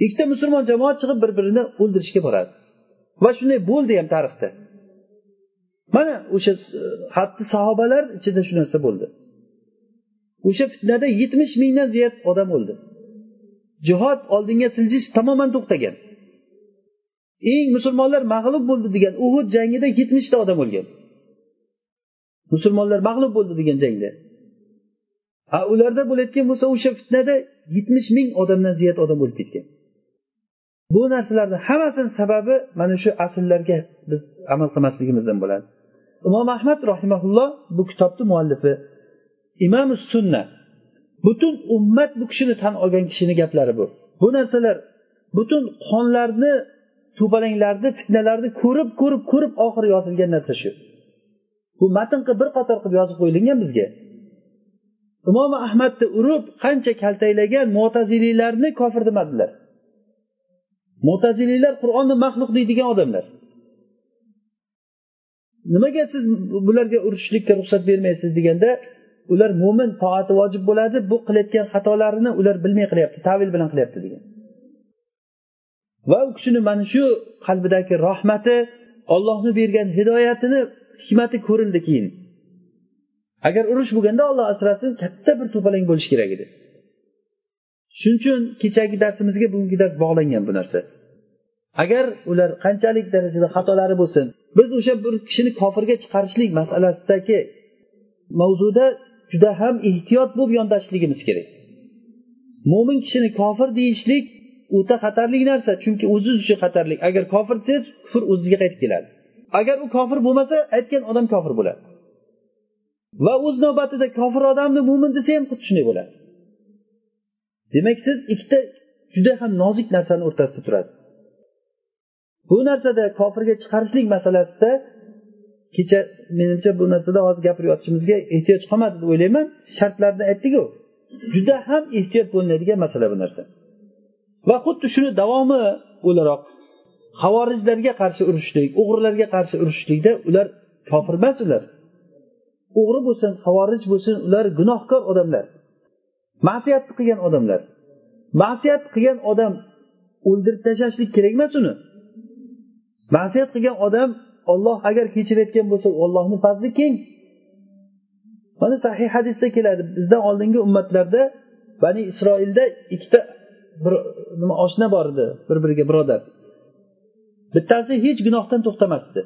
Ikkita musulmon jamoat chiqib bir birini o'ldirishga boradi. Va shunday bo'ldi ham tarixda. Mana o'sha hatto sahobalar ichida shu narsa bo'ldi. O'sha fitnada yetmish mingdan ziyod odam o'ldi. Jihod oldinga siljish tamoman to'xtagan. Eng musulmonlar mag'lub bo'ldi degan uhud jangida yetmishta odam o'lgan. Musulmonlar mag'lub bo'ldi degan jangda. Ha ularda bo'layotgan bo'lsa o'sha fitnada yetmish ming odamdan ziyod odam o'lib ketgan. Bu narsalarni hammasini sababi mana shu asllarga biz amal qilmasligimizdan bo'ladi. Imom ahmad rahimaulloh bu kitobni muallifi. Imom sunna. Butun ummat bu kishini tan olgan kishini gaplari bu. Bu narsalar butun qonlarni to'palanglarni fitnalarni ko'rib ko'rib ko'rib oxiri yozilgan narsa shu. Bu matn qilib bir qator qilib yozib qo'yilgan bizga. Imom ahmadni urib qancha kaltaklagan mo'taziliylarni kofir demadilar mo'taziliylar qur'onni maxluq deydigan odamlar. Nimaga siz bularga urushishlikka ruxsat bermaysiz deganda ular mo'min toati vojib bo'ladi bu qilayotgan xatolarini ular bilmay qilyapti tavil bilan qilyapti degan. Va u kishini mana shu qalbidagi rahmati ollohni bergan hidoyatini hikmati ko'rildi keyin. Agar urush bo'lganda olloh asrasin katta bir to'palang bo'lishi kerak edi. Shuning uchun kechagi darsimizga bugungi dars bog'langan bu narsa. Agar ular qanchalik darajada xatolari bo'lsin biz o'sha bir kishini kofirga chiqarishlik masalasidagi mavzuda juda ham ehtiyot bo'lib yondashishligimiz kerak. Mo'min kishini kofir deyishlik o'ta xatarli narsa chunki o'ziz uchun xatarli agar kofir desangiz kufr o'zizga qaytib keladi. Agar u kofir bo'lmasa aytgan odam kofir bo'ladi. Va o'z navbatida kofir odamni mo'min desa ham xuddi shunday bo'ladi. Demak siz ikkita juda ham nozik narsani o'rtasida turasiz. Bu narsada kofirga chiqarishlik masalasida kecha menimcha bu narsada hozir gapirib yotishimizga ehtiyoj qolmadi deb o'ylayman. Shartlarni aytdiku juda ham ehtiyot bo'linadigan masala bu narsa. Va xuddi shuni davomi o'laroq havorijlarga qarshi urushishlik o'g'rilarga qarshi urushishlikda ular kofir emas ular. O'g'ri bo'lsin havorij bo'lsin ular gunohkor odamlar. Ma'siyatni qilgan odamlar. Ma'siyat qilgan odam o'ldirib tashlashlik kerak emas uni. Ma'siyat qilgan odam olloh agar kechirayotgan bo'lsa ollohni fazli keng mana sahih hadisda keladi. Bizdan oldingi ummatlarda bani isroilda ikkita bir nima oshna bor edi bir biriga birodar. Bittasi hech gunohdan to'xtamasdi.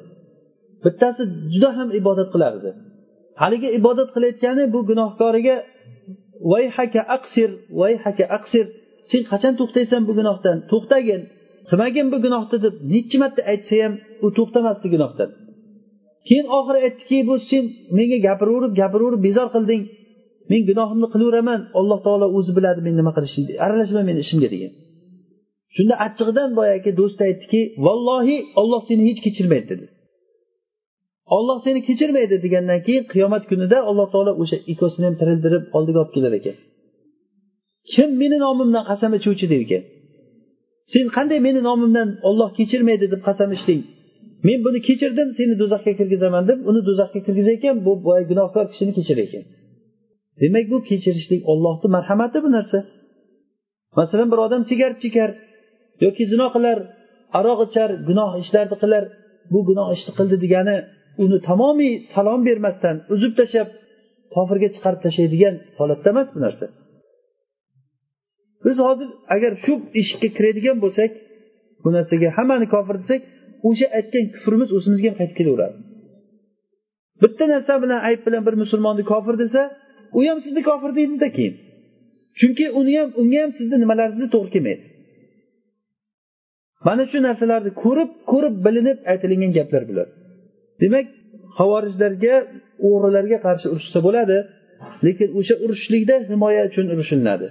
Bittasi juda ham ibodat qilardi. Haligi ibodat qilayotgani bu gunohkoriga vayhaka aqsir vayhaka aqsir sen qachon to'xtaysan bu gunohdan? To'xtagin. Qilmagin bu gunohni deb nechi marta aytsa ham u to'xtamasdi gunohdan. Keyin oxiri aytdiki bu sen menga gapiraverib gapiraverib bezor qilding. Men gunohimni qilaveraman alloh taolo o'zi biladi men nima qilishimni aralashma meni ishimga degan. Shunda achchig'idan boyagi do'sti aytdiki vallohi olloh seni hech kechirmaydi dedi. Olloh seni kechirmaydi degandan keyin qiyomat kunida alloh taolo o'sha ikkosini ham tirildirib oldiga olib kelar ekan. Kim meni nomimdan qasam ichuvchi? der ekan. Sen qanday meni nomimdan olloh kechirmaydi deb qasam ichding men buni kechirdim seni do'zaxga kirgizaman deb uni do'zaxga kirgizar ekan bu boya gunohkor kishini kechirar ekan. Demak bu kechirishlik ollohni marhamati bu narsa. Masalan bir odam sigaret chekar yoki zino qilar aroq ichar gunoh ishlarni qilar bu gunoh ishni qildi degani uni tamomiy salom bermasdan uzib tashlab kofirga chiqarib tashlaydigan holatda emas bu narsa. Biz hozir agar shu eshikka kiradigan bo'lsak bu narsaga hammani kofir desak o'sha aytgan kufrimiz o'zimizga ham qaytib kelaveradi. Bitta narsa bilan ayb bilan bir musulmonni kofir desa u ham sizni kofir deydida keyin. Chunki uni ham unga ham sizni nimalaringizni to'g'ri kelmaydi. Mana shu narsalarni ko'rib ko'rib bilinib aytilingan gaplar bular. Demak havorijlarga o'g'rilarga qarshi urushsa bo'ladi lekin o'sha urushlikda himoya uchun urushilinadi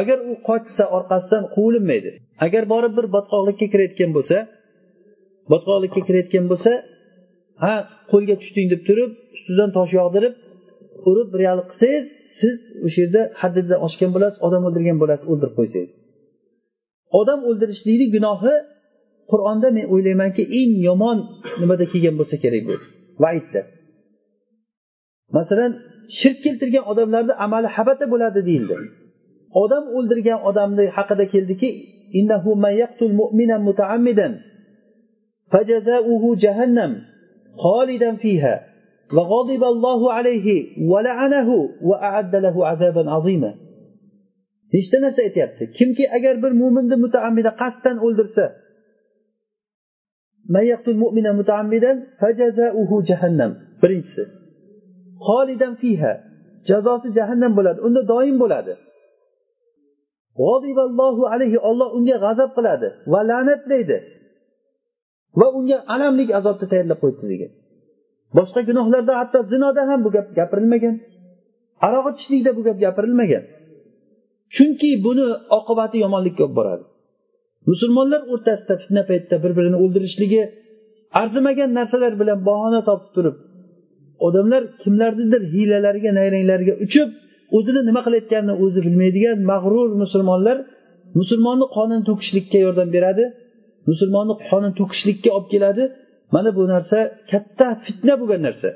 agar u qochsa orqasidan quvilinmaydi. Agar borib bir botqoqlikka kirayotgan bo'lsa botqoqlikka kirayotgan bo'lsa ha qo'lga tushding deb turib ustidan tosh yog'dirib urib bir qilsangiz siz o'sha yerda haddidan oshgan bo'lasiz odam o'ldirgan bo'lasiz o'ldirib qo'ysangiz. Odam o'ldirishlikni gunohi qur'onda men o'ylaymanki eng yomon nimada kelgan bo'lsa kerak bu? Vaidda. Masalan shirk keltirgan odamlarni amali habata bo'ladi deyildi. odam o'ldirgan odamni haqida keldiki فجزاؤه جهنم خالدا فيها وغضب الله عليه ولعنه وأعد له عذابا عظيما nechta narsa aytyapti kimki agar bir mo'minni mutaammida qasddan o'ldirsa birinchisi xolidan fiha jazosi jahannam bo'ladi unda doim bo'ladi Alayhi olloh unga g'azab qiladi va la'natlaydi. Va unga alamlik azobni tayyorlab qo'yibdi degan. Boshqa gunohlarda hatto zinoda ham bu gap gapirilmagan. Aroq ichishlikda bu gap gapirilmagan. Chunki buni oqibati yomonlikka olib boradi. Musulmonlar o'rtasida fitna paytida bir birini o'ldirishligi arzimagan narsalar bilan bahona topib turib odamlar kimlarnidir hiylalariga nayranglariga uchib o'zini nima qilayotganini o'zi bilmaydigan mag'rur musulmonlar musulmonni qonini to'kishlikka yordam beradi musulmonni qonini to'kishlikka olib keladi. Mana bu narsa katta fitna bo'lgan narsa.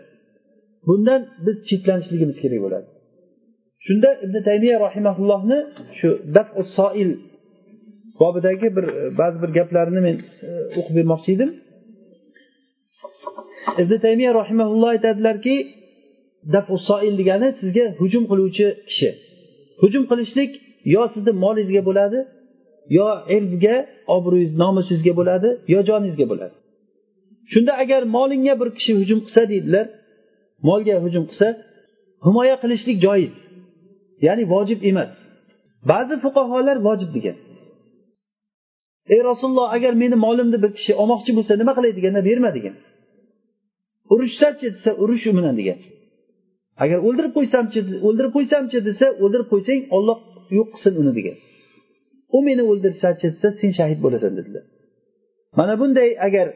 Bundan biz chetlanishligimiz kerak bo'ladi. Shunda ibn taymiya rahimaullohni shu daf soil bobidagi bir ba'zi bir gaplarini men e, o'qib bermoqchi edim. Ibn taymiya rahimaulloh aytadilarki dafusoil degani sizga hujum qiluvchi kishi. Hujum qilishlik yo sizni molingizga bo'ladi yo irbga obro'yingiz nomusingizga bo'ladi yo joningizga bo'ladi. Shunda agar molingga bir kishi hujum qilsa deydilar molga hujum qilsa himoya qilishlik joiz ya'ni vojib emas. Ba'zi fuqarolar vojib degan. Ey rasululloh agar meni molimni bir kishi olmoqchi bo'lsa nima qilay deganda berma degan. Urushsachi desa urush u bilan degan. Agar o'ldirib qo'ysamchi o'ldirib qo'ysamchi desa o'ldirib qo'ysang olloh yo'q qilsin uni degan. U meni o'ldirsachi desa sen shahid bo'lasan dedilar. Mana bunday agar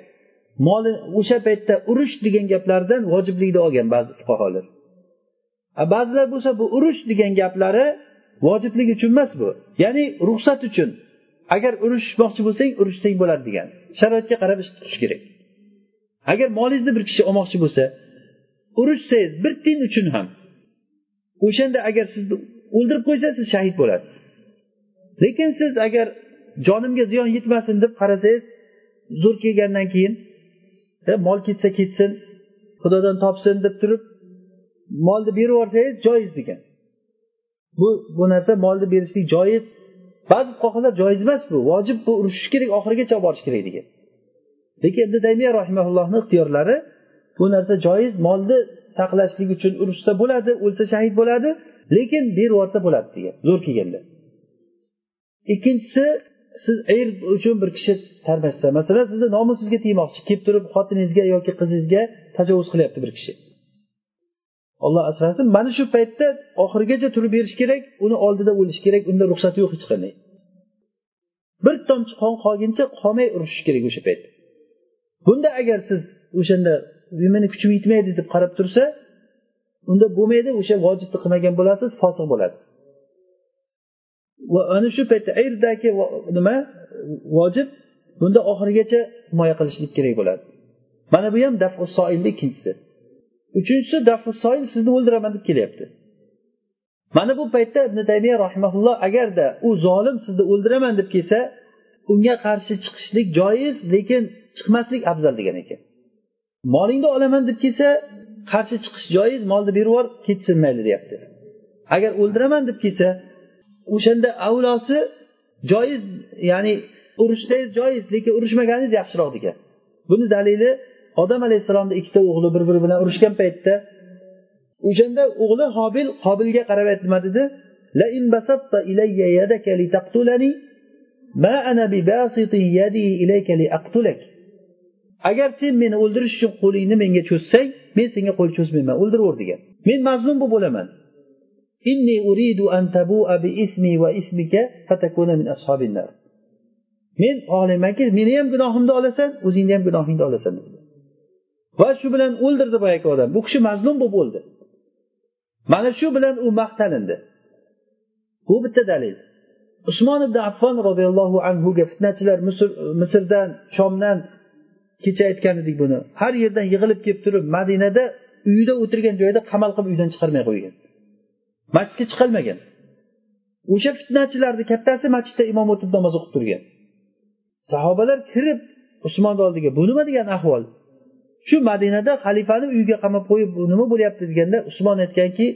moli o'sha paytda urush degan gaplardan vojiblikni olgan ba'zi fuqarolar. Ba'zilar bo'lsa bu urush degan gaplari vojiblik uchun emas bu. Ya'ni ruxsat uchun. Agar urushmoqchi bo'lsang urushsang bo'ladi degan. Sharoitga qarab ish tutish kerak. Agar molingizni bir kishi olmoqchi bo'lsa urushsangiz bir tiyin uchun ham. O'shanda agar sizni o'ldirib qo'ysa siz shahid bo'lasiz. Lekin siz agar jonimga ziyon yetmasin deb qarasangiz zo'r kelgandan keyin e, mol ketsa ketsin xudodan topsin deb turib molni berib yuborsangiz joiz degan. Bu bu narsa molni berishlik joiz. Ba'zi fuqarolar joiz emas bu. Vojib bu urushish kerak oxirigacha olib borish kerak degan. Lekin ibn taymiya rahimaullohni ixtiyorlari bu narsa joiz molni saqlashlik uchun urushsa bo'ladi o'lsa shahid bo'ladi lekin berib yuborsa bo'ladi degan zo'r kelganda. Ikkinchisi siz irb uchun bir kishi tarmashsa masalan sizni nomusingizga tegmoqchi kelib turib xotiningizga yoki qizingizga tajovuz qilyapti bir kishi. Olloh asrasin mana shu paytda oxirigacha turib berish kerak uni oldida o'lish kerak unda ruxsat yo'q hech qanday. Bir tomchi qon qolguncha qolmay urishish kerak o'sha paytda bunda agar siz o'shanda meni kuchim yetmaydi deb qarab tursa unda bo'lmaydi o'sha vojibni qilmagan bo'lasiz fosiq bo'lasiz. Va ana shu paytda irdagi nima vojib bunda oxirigacha himoya qilishlik kerak bo'ladi. Mana bu ham dafu soilni ikkinchisi. Uchinchisi dafu soil sizni o'ldiraman deb kelyapti. Mana bu paytda ibn taymiya rahimaulloh agarda u zolim sizni o'ldiraman deb kelsa unga qarshi chiqishlik joiz lekin chiqmaslik afzal degan ekan. Molingni olaman deb kelsa qarshi chiqish joiz molni berib yubor ketsin mayli deyapti. Agar o'ldiraman deb kelsa o'shanda avlosi joiz ya'ni urushsangiz joiz lekin urushmaganingiz yaxshiroq degan. Buni dalili odam alayhissalomni ikkita o'g'li bir biri bilan urushgan paytda o'shanda o'g'li hobil qobilga qarab nima dedi ma ana bi yadi ilayka li aqtulak. Agar sen meni o'ldirish uchun qo'lingni menga cho'zsang men senga qo'l cho'zmayman o'ldiraver degan. Men mazlum bo'lib o'laman men xohlaymanki meni ham gunohimni olasan o'zingni ham gunohingni olasan va shu bilan o'ldirdi boyagi odam. Bu kishi mazlum bo'lib o'ldi. Mana shu bilan u maqtalindi. Bu bitta dalil. Usmon ibn affon roziyallohu anhuga fitnachilar misrdan shomdan kecha aytgan edik buni. Har yerdan yig'ilib kelib turib madinada uyida o'tirgan joyida qamal qilib uydan chiqarmay qo'ygan. Masjidga chiqolmagan o'sha fitnachilarni kattasi masjidda imom o'tib namoz o'qib turgan. Sahobalar kirib usmonni oldiga bu nima degan ahvol? Shu madinada xalifani uyiga qamab qo'yib nima bo'lyapti? deganda usmon aytganki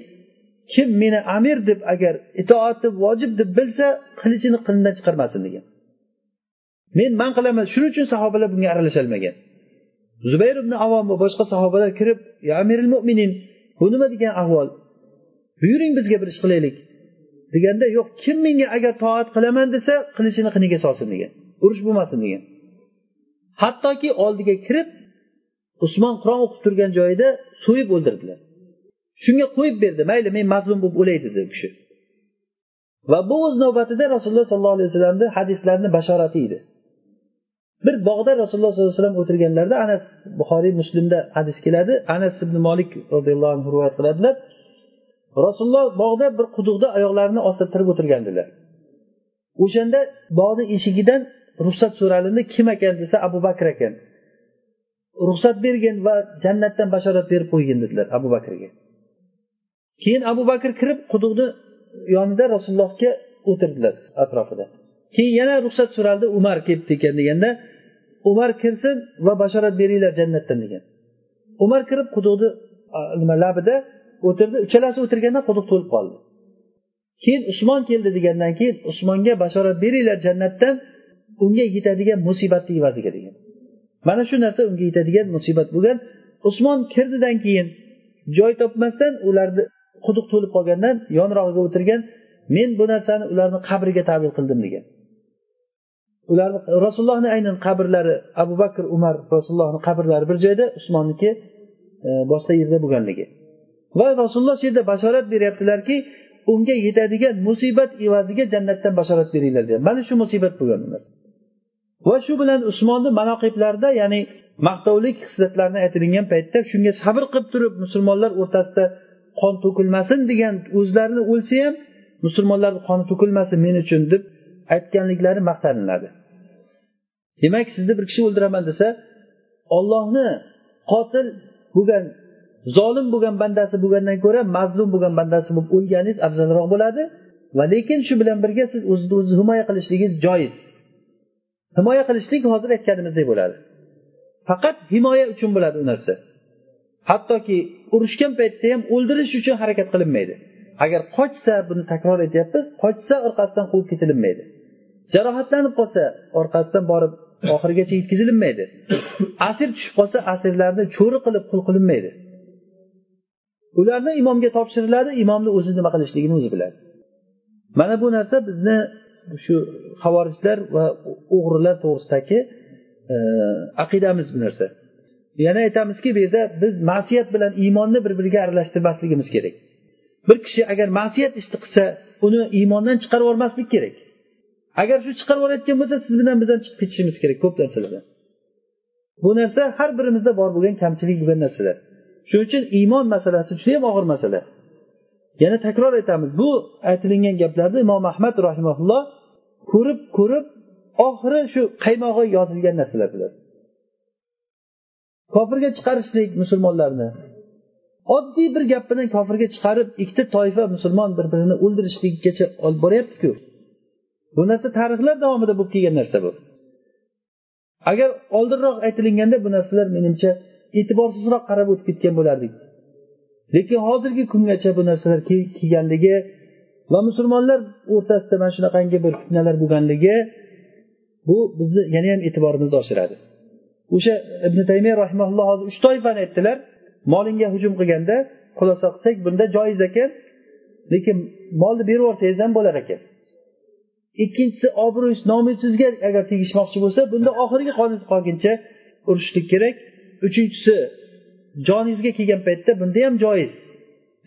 kim meni amir deb agar itoati vojib deb bilsa qilichini qinidan chiqarmasin degan. Men man qilaman shuning uchun sahobalar bunga aralasholmagan zubayr ibn avom va boshqa sahobalar kirib ya amiril mo'minin bu nima degan ahvol? Buyuring bizga bir ish qilaylik. Deganda yo'q kim menga agar toat qilaman desa qilichini qiniga solsin degan. Urush bo'lmasin degan. Hattoki oldiga kirib usmon qur'on o'qib turgan joyida so'yib o'ldirdilar. Shunga qo'yib berdi mayli men mazlum bo'lib o'lay dedi u kishi. Va bu o'z navbatida rasululloh sollallohu alayhi vasallamni hadislarini bashorati edi. Bir bog'da rasululloh sollallohu alayhi vasallam o'tirganlarida anas buxoriy muslimda hadis keladi. Anas ibn molik roziyallohu anhu rivoyat qiladilar. Rasululloh bog'da bir quduqda oyoqlarini ostida tirib o'tirgandilar o'shanda bog'ni eshigidan ruxsat so'ralindi kim ekan desa abu bakr ekan. Ruxsat bergin va jannatdan bashorat berib qo'ygin dedilar abu bakrga. Keyin abu bakr kirib quduqni yonida rasulullohga o'tirdilar atrofida. Keyin yana ruxsat so'raldi umar kelibdi ekan deganda umar kirsin va bashorat beringlar jannatdan degan. Umar kirib quduqni nima labida o'tirdi. Uchalasi o'tirganda quduq to'lib qoldi. Keyin usmon keldi degandan keyin usmonga bashorat beringlar jannatdan unga yetadigan musibatni evaziga degan. Mana shu narsa unga yetadigan musibat bo'lgan. Usmon kirdidan keyin joy topmasdan ularni quduq to'lib qolgandan yonrog'iga o'tirgan men bu narsani ularni qabriga tabir qildim degan. Ularni rasulullohni aynan qabrlari abu bakr umar rasulullohni qabrlari bir joyda usmonniki e, boshqa yerda bo'lganligi. Va rasululloh shu yerda bashorat beryaptilarki unga yetadigan musibat evaziga jannatdan bashorat beringlar degan. Mana shu musibat bo'lgan narsa va shu bilan usmonni manoqiblarida ya'ni maqtovlik hislatlarni aytilingan paytda shunga sabr qilib turib musulmonlar o'rtasida qon to'kilmasin degan o'zlarini o'lsa ham musulmonlarni qoni to'kilmasin men uchun deb aytganliklari maqtaniladi demak sizni bir kishi o'ldiraman desa ollohni qotil bo'lgan zolim bo'lgan bandasi bo'lgandan ko'ra mazlum bo'lgan bandasi bo'lib o'lganingiz afzalroq bo'ladi. Va lekin shu bilan birga siz o'zizni o'zi himoya qilishligingiz joiz. Himoya qilishlik hozir aytganimizdek bo'ladi. Faqat himoya uchun bo'ladi u narsa. Hattoki urushgan paytda ham o'ldirish uchun harakat qilinmaydi. Agar qochsa buni takror aytyapmiz qochsa orqasidan quvib ketilinmaydi. Jarohatlanib qolsa orqasidan borib oxirigacha yetkazilinmaydi asir tushib qolsa asirlarni cho'ri qilib qul qilinmaydi. Ularni imomga topshiriladi imomni o'zi nima qilishligini o'zi biladi. Mana bu narsa bizni shu havorijlar va o'g'rilar to'g'risidagi e, aqidamiz bu narsa. Yana aytamizki bu yerda biz ma'siyat bilan iymonni bir biriga aralashtirmasligimiz kerak. Bir kishi agar ma'siyat ishni qilsa uni iymondan chiqarib yubormaslik kerak. Agar shu chiqarib yuborayotgan bo'lsa siz bilan bizdan chiqib ketishimiz kerak ko'p narsalardan bu narsa har birimizda bor bo'lgan kamchilik bo'lgan narsalar. Shuning uchun iymon masalasi judayam og'ir masala. Yana takror aytamiz bu aytilingan gaplarni imom ahmad rahimaulloh ko'rib ko'rib oxiri shu qaymog'i yozilgan narsalar bular. Kofirga chiqarishlik musulmonlarni. Oddiy bir gap bilan kofirga chiqarib ikkita toifa musulmon bir birini o'ldirishlikgacha olib boryaptiku. Bu narsa tarixlar davomida bo'lib kelgan narsa bu. Agar oldinroq aytilinganda bu narsalar menimcha e'tiborsizroq qarab o'tib ketgan bo'lardik. Lekin hozirgi kungacha bu narsalar kelganligi va musulmonlar o'rtasida mana shunaqangi bir fitnalar bo'lganligi bu bizni yana ham e'tiborimizni oshiradi. O'sha ibn taymiya rahimaulloh hozir uch toifani aytdilar. Molingga hujum qilganda xulosa qilsak bunda joiz ekan lekin molni berib yuborsangiz ham bo'lar ekan. Ikkinchisi obro' nomusizga agar tegishmoqchi bo'lsa bunda oxirgi qoningiz qolguncha urishlik kerak. Uchinchisi joningizga kelgan paytda bunda ham joiz.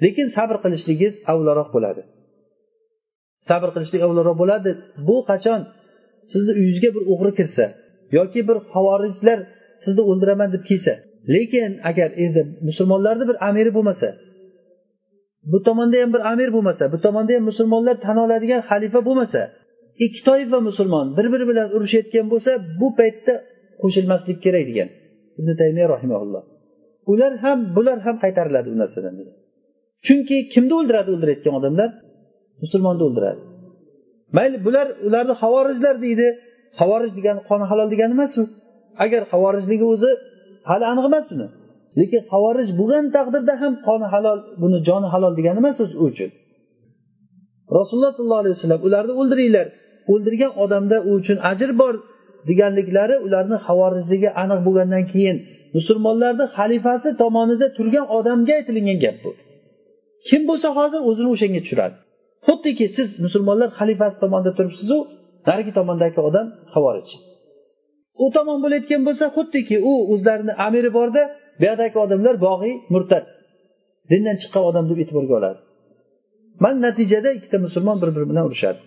Lekin sabr qilishligingiz avvalroq bo'ladi. Sabr qilishlik avvalroq bo'ladi. Bu qachon? Sizni uyingizga bir o'g'ri kirsa yoki bir havorijlar sizni o'ldiraman deb kelsa. Lekin agar endi musulmonlarni bir amiri bo'lmasa bu tomonda ham bir amir bo'lmasa bu tomonda ham musulmonlar tan oladigan xalifa bo'lmasa ikki toifa musulmon bir biri bilan urushayotgan bo'lsa bu paytda qo'shilmaslik kerak degan. Ibn taymiya rahimaulloh ular ham bular ham qaytariladi bu narsadan chunki kimni o'ldiradi o'ldirayotgan odamlar? Musulmonni o'ldiradi. Mayli bular ularni havorijlar deydi. Havorij degani qoni halol degani emas u agar havorijligi o'zi hali aniq emas uni lekin havorij bo'lgan taqdirda ham qoni halol buni joni halol degani emas u uchun. Rasululloh sollallohu alayhi vasallam ularni o'ldiringlar. O'ldirgan odamda u uchun ajr bor deganliklari ularni havorijligi aniq bo'lgandan keyin musulmonlarni xalifasi tomonida turgan odamga aytilingan gap bu. Kim bo'lsa hozir o'zini o'shanga tushiradi. Xuddiki siz musulmonlar xalifasi tomonida turibsizu narigi tomondagi odam havorij u tomon bo'layotgan bo'lsa xuddiki u o'zlarini amiri borda bu yoqdagi odamlar bog'iy murtad. Dindan chiqqan odam deb e'tiborga oladi. Mana natijada ikkita musulmon bir biri bilan urushadi.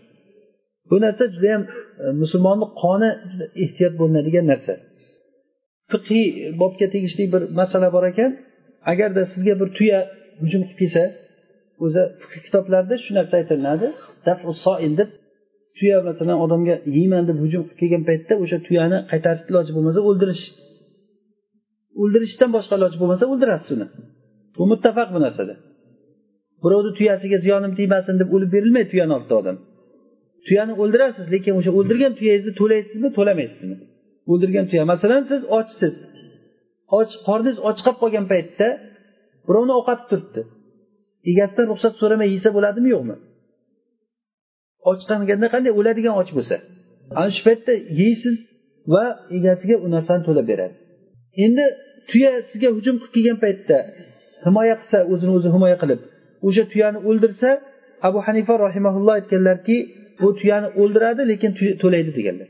Bu narsa judayam e, musulmonni qoni ehtiyot bo'linadigan narsa. Fiqiy bobga tegishli bir masala bor ekan. Agarda sizga bir tuya hujum qilib kelsa o'zi fiqh kitoblarida shu narsa aytilinadi. Deb tuya masalan odamga yeyman deb hujum qilib kelgan paytda o'sha tuyani qaytarish iloji bo'lmasa o'ldirish. O'ldirishdan boshqa iloji bo'lmasa o'ldirasiz uni. Bu muttafaq bu narsada birovni tuyasiga ziyonim tegmasin deb o'lib berilmaydi tuyani oldida odam. Tuyani o'ldirasiz lekin o'sha o'ldirgan tuyangizni to'laysizmi to'lamaysizmi? O'ldirgan tuya masalan siz ochsiz. Och qorningiz och qolib qolgan paytda birovni ovqati turibdi. Egasidan ruxsat so'ramay yesa bo'ladimi yo'qmi? Och qolganda qanday o'ladigan och bo'lsa. Ana shu paytda yeysiz va egasiga u narsani to'lab beradi. Endi tuya sizga hujum qilib kelgan paytda himoya qilsa o'zini o'zi himoya qilib o'sha tuyani o'ldirsa abu hanifa rahimaulloh aytganlarki bu tuyani o'ldiradi lekin to'laydi deganlar.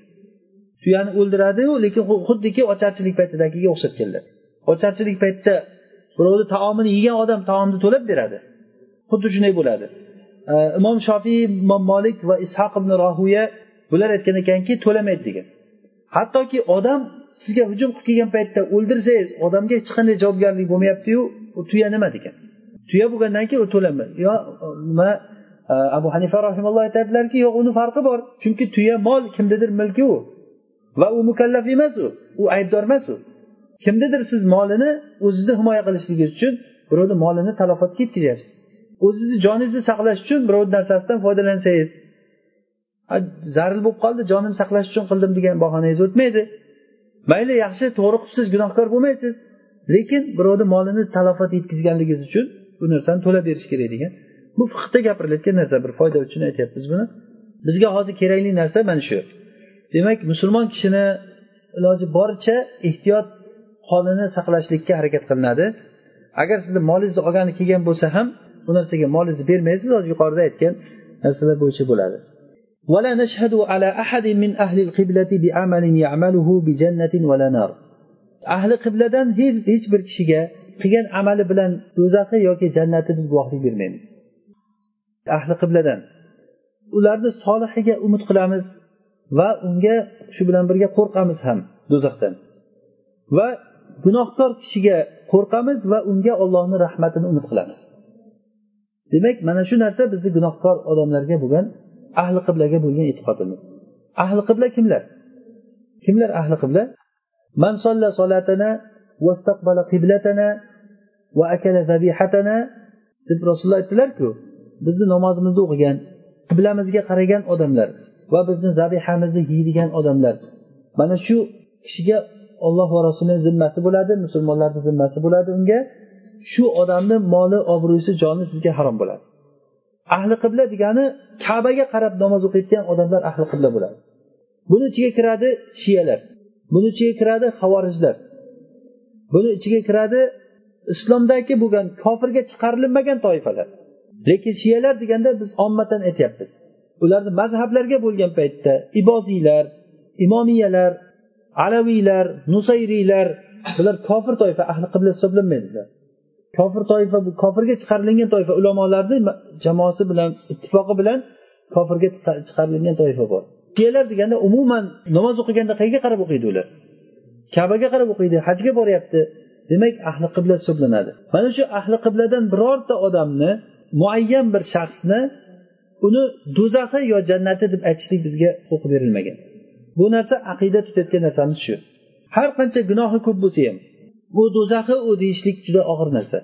Tuyani o'ldiradiyu lekin xuddiki ocharchilik paytidagiga o'xshatganlar ocharchilik paytida birovni taomini yegan odam taomni to'lab beradi. Xuddi shunday bo'ladi. Imom shofiy imom molik va ishoq ibn rohuya bular aytgan ekanki to'lamaydi degan. Hattoki odam sizga hujum qilib kelgan paytda o'ldirsangiz odamga hech qanday javobgarlik bo'lmayaptiyu u tuya nima degan? Tuya bo'lgandan keyin u to'lamaydi yo nima? Abu hanifa rahimalloh aytadilarki yo'q uni farqi bor. Chunki tuya mol kimnidir mulki u. Va u mukallaf emas u. U aybdor emas u. Kimnidir siz molini o'zizni himoya qilishligingiz uchun birovni molini talafotga yetkazyapsiz o'zizni joningizni saqlash uchun birovni narsasidan foydalansangiz. Zaril bo'lib qoldi jonimni saqlash uchun qildim degan bahonangiz o'tmaydi. Mayli yaxshi to'g'ri qilibsiz gunohkor bo'lmaysiz. Lekin birovni molini talofat yetkazganligingiz uchun bu narsani to'lab berish kerak degan. bu fiqda gapirilayotgan narsa bir foyda uchun aytyapmiz buni bizga hozir kerakli narsa mana shu demak musulmon kishini iloji boricha ehtiyot qonini saqlashlikka harakat qilinadi agar sizni molingizni olgani kelgan bo'lsa ham bu narsaga molingizni bermaysiz hozir yuqorida aytgan narsalar bo'yicha bo'ladi ولا نشهد على أحد من أهل القبلة بعمل يعمله بجنة ولا نار ahli qibladan hech bir kishiga qilgan amali bilan do'zaxi yoki jannati biz guvohlik bermaymiz Ahli qibladan. Ularni solihiga umid qilamiz va unga shu bilan birga qo'rqamiz ham do'zaxdan. Va gunohkor kishiga qo'rqamiz va unga ollohni rahmatini umid qilamiz. Demak mana shu narsa bizni gunohkor odamlarga bo'lgan ahli qiblaga bo'lgan e'tiqodimiz. Ahli qibla kimlar? Kimlar ahli qibla? Man solla solatana vastaqbala qiblatana va akala zabihatana deb rasululloh aytdilarku bizni namozimizni o'qigan qiblamizga qaragan odamlar va bizni zabihamizni yeydigan odamlar. Mana shu kishiga olloh va rasulini zimmasi bo'ladi musulmonlarni zimmasi bo'ladi unga. Shu odamni moli obro'si joni sizga harom bo'ladi. Ahli qibla degani kabaga qarab namoz o'qiyotgan odamlar ahli qibla bo'ladi. Buni ichiga kiradi shiyalar. Buni ichiga kiradi havorijlar buni ichiga kiradi islomdagi bo'lgan kofirga chiqarilmagan toifalar. Lekin shiyalar deganda biz ommatan aytyapmiz. Ularni mazhablarga bo'lgan paytda iboziylar imomiyalar alaviylar nusayriylar bular kofir toifa ahli qibla hisoblanmaydilar kofir toifa bu kofirga chiqarilgan toifa ulamolarni jamoasi bilan ittifoqi bilan kofirga chiqarilgan toifa bor. Shiyalar deganda umuman namoz o'qiganda qayerga qarab o'qiydi ular? Kabaga qarab o'qiydi hajga boryapti. Demak ahli qibla hisoblanadi. Mana shu ahli qibladan birorta odamni muayyan bir shaxsni uni do'zaxi yo jannati deb aytishlik bizga huquq berilmagan. Bu narsa aqida tutayotgan narsamiz shu. Har qancha gunohi ko'p bo'lsa ham bu do'zaxi u deyishlik juda og'ir narsa.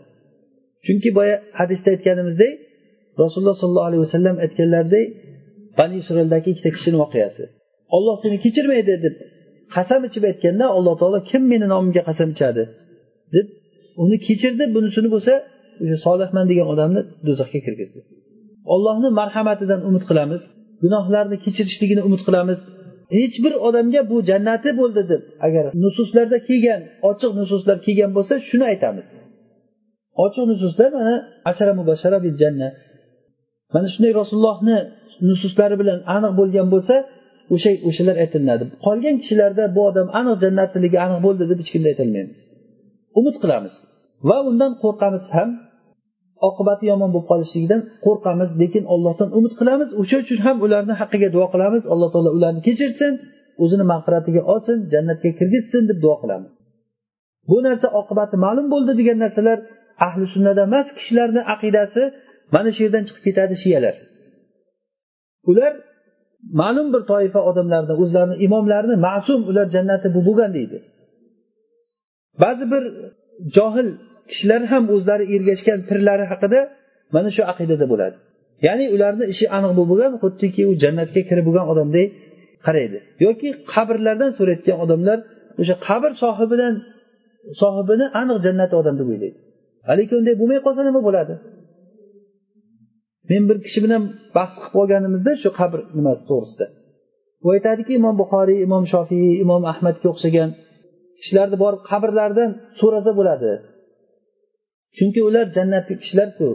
Chunki boya hadisda aytganimizdek rasululloh sollallohu alayhi vasallam aytganlaridek bani isroildagi ikkita kishini voqeasi. Olloh seni kechirmaydi deb qasam ichib aytganda alloh taolo kim meni nomimga qasam ichadi? deb uni kechirdi bunisini bo'lsa solihman degan odamni do'zaxga kirgizdi. Ollohni marhamatidan umid qilamiz gunohlarni kechirishligini umid qilamiz. Hech bir odamga bu jannati bo'ldi deb agar nususlarda kelgan ochiq nususlar kelgan bo'lsa shuni aytamiz. Ochiq nususlar mana ashara mubashara bil janna. Mana shunday rasulullohni nususlari bilan aniq bo'lgan bo'lsa o'sha o'shalar aytilinadi. Qolgan kishilarda bu odam aniq jannatligi aniq bo'ldi deb hech kimda aytolmaymiz umid qilamiz. Va undan qo'rqamiz ham oqibati yomon bo'lib qolishligidan qo'rqamiz lekin ollohdan umid qilamiz. O'sha uchun ham ularni haqqiga duo qilamiz. Alloh taolo ularni kechirsin o'zini mag'firatiga olsin jannatga kirgizsin deb duo qilamiz. Bu narsa oqibati ma'lum bo'ldi degan narsalar ahli sunnada emas kishilarni aqidasi mana shu yerdan chiqib ketadi shiyalar. Ular ma'lum bir toifa odamlarni o'zlarini imomlarini ma'sum ular jannati bu bo'lgan deydi. Ba'zi bir johil kishilar ham o'zlari ergashgan pirlari haqida mana shu aqidada bo'ladi. Ya'ni ularni ishi aniq bo'lgan xuddiki u jannatga kirib bo'lgan odamdek qaraydi. Yoki qabrlardan so'rayotgan odamlar o'sha qabr sohibidan sohibini aniq jannat odam deb o'ylaydi. Haliki unday bo'lmay qolsa nima bo'ladi? Men bir kishi bilan bahs qilib qolganimizda shu qabr nimasi to'g'risida. U aytadiki imom buxoriy imom shofiy imom ahmadga o'xshagan kishilarni borib qabrlaridan so'rasa bo'ladi. Chunki ular jannatli kishilarku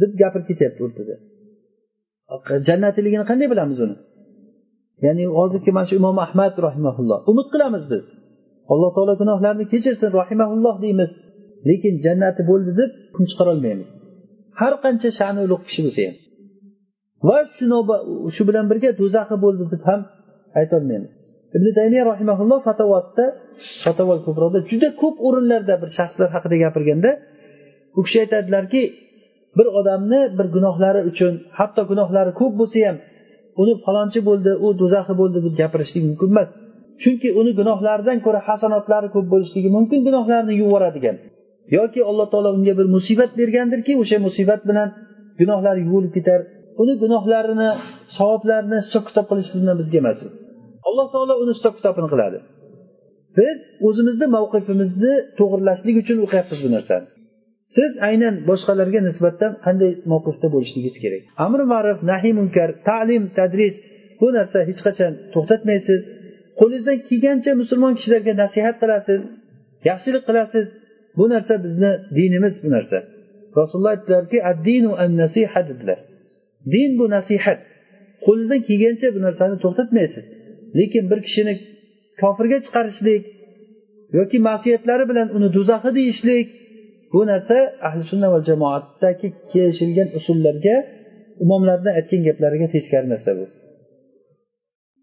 deb gapirib ketyapti o'rtada. Jannatligini qanday bilamiz uni? Ya'ni hozirgi mana shu imom ahmad rahimaulloh umid qilamiz biz. Alloh taolo gunohlarni kechirsin rahimaulloh deymiz. Lekin jannati bo'ldi deb kun chiqarolmaymiz. Har qancha sha'ni ulug' kishi bo'lsa ham. Va shu bilan birga do'zaxi bo'ldi deb ham aytolmaymiz ibn taymiya rahimaulloh fatovosida fatavol ko'proqda juda ko'p o'rinlarda bir shaxslar haqida gapirganda u kishi aytadilarki bir odamni bir gunohlari uchun hatto gunohlari ko'p bo'lsa ham uni falonchi bo'ldi u do'zaxi bo'ldi deb gapirishlik mumkin emas. Chunki uni gunohlaridan ko'ra hasanotlari ko'p bo'lishligi mumkin gunohlarini yuvib yoki alloh taolo unga bir musibat bergandirki o'sha musibat bilan gunohlari yuvilib ketar. Uni gunohlarini savoblarini hisob kitob qilish bilan bizga emas. Alloh taolo uni hisob kitobini qiladi. Biz o'zimizni mavqifimizni to'g'irlashlik uchun o'qiyapmiz bu narsani. Siz aynan boshqalarga nisbatan qanday mavqifda bo'lishligingiz kerak. Amri ma'ruf nahiy munkar ta'lim tadris bu narsa hech qachon to'xtatmaysiz. Qo'lingizdan kelgancha musulmon kishilarga nasihat qilasiz yaxshilik qilasiz. Bu narsa bizni dinimiz bu narsa. Rasululloh aytdilarki addinu an nasiha dedilar. Din bu nasihat. Qo'lingizdan kelgancha bu narsani to'xtatmaysiz. Lekin bir kishini kofirga chiqarishlik yoki ma'siyatlari bilan uni do'zaxi deyishlik bu narsa ahli sunna va jamoatdagi kelishilgan usullarga imomlarni aytgan gaplariga teskari narsa bu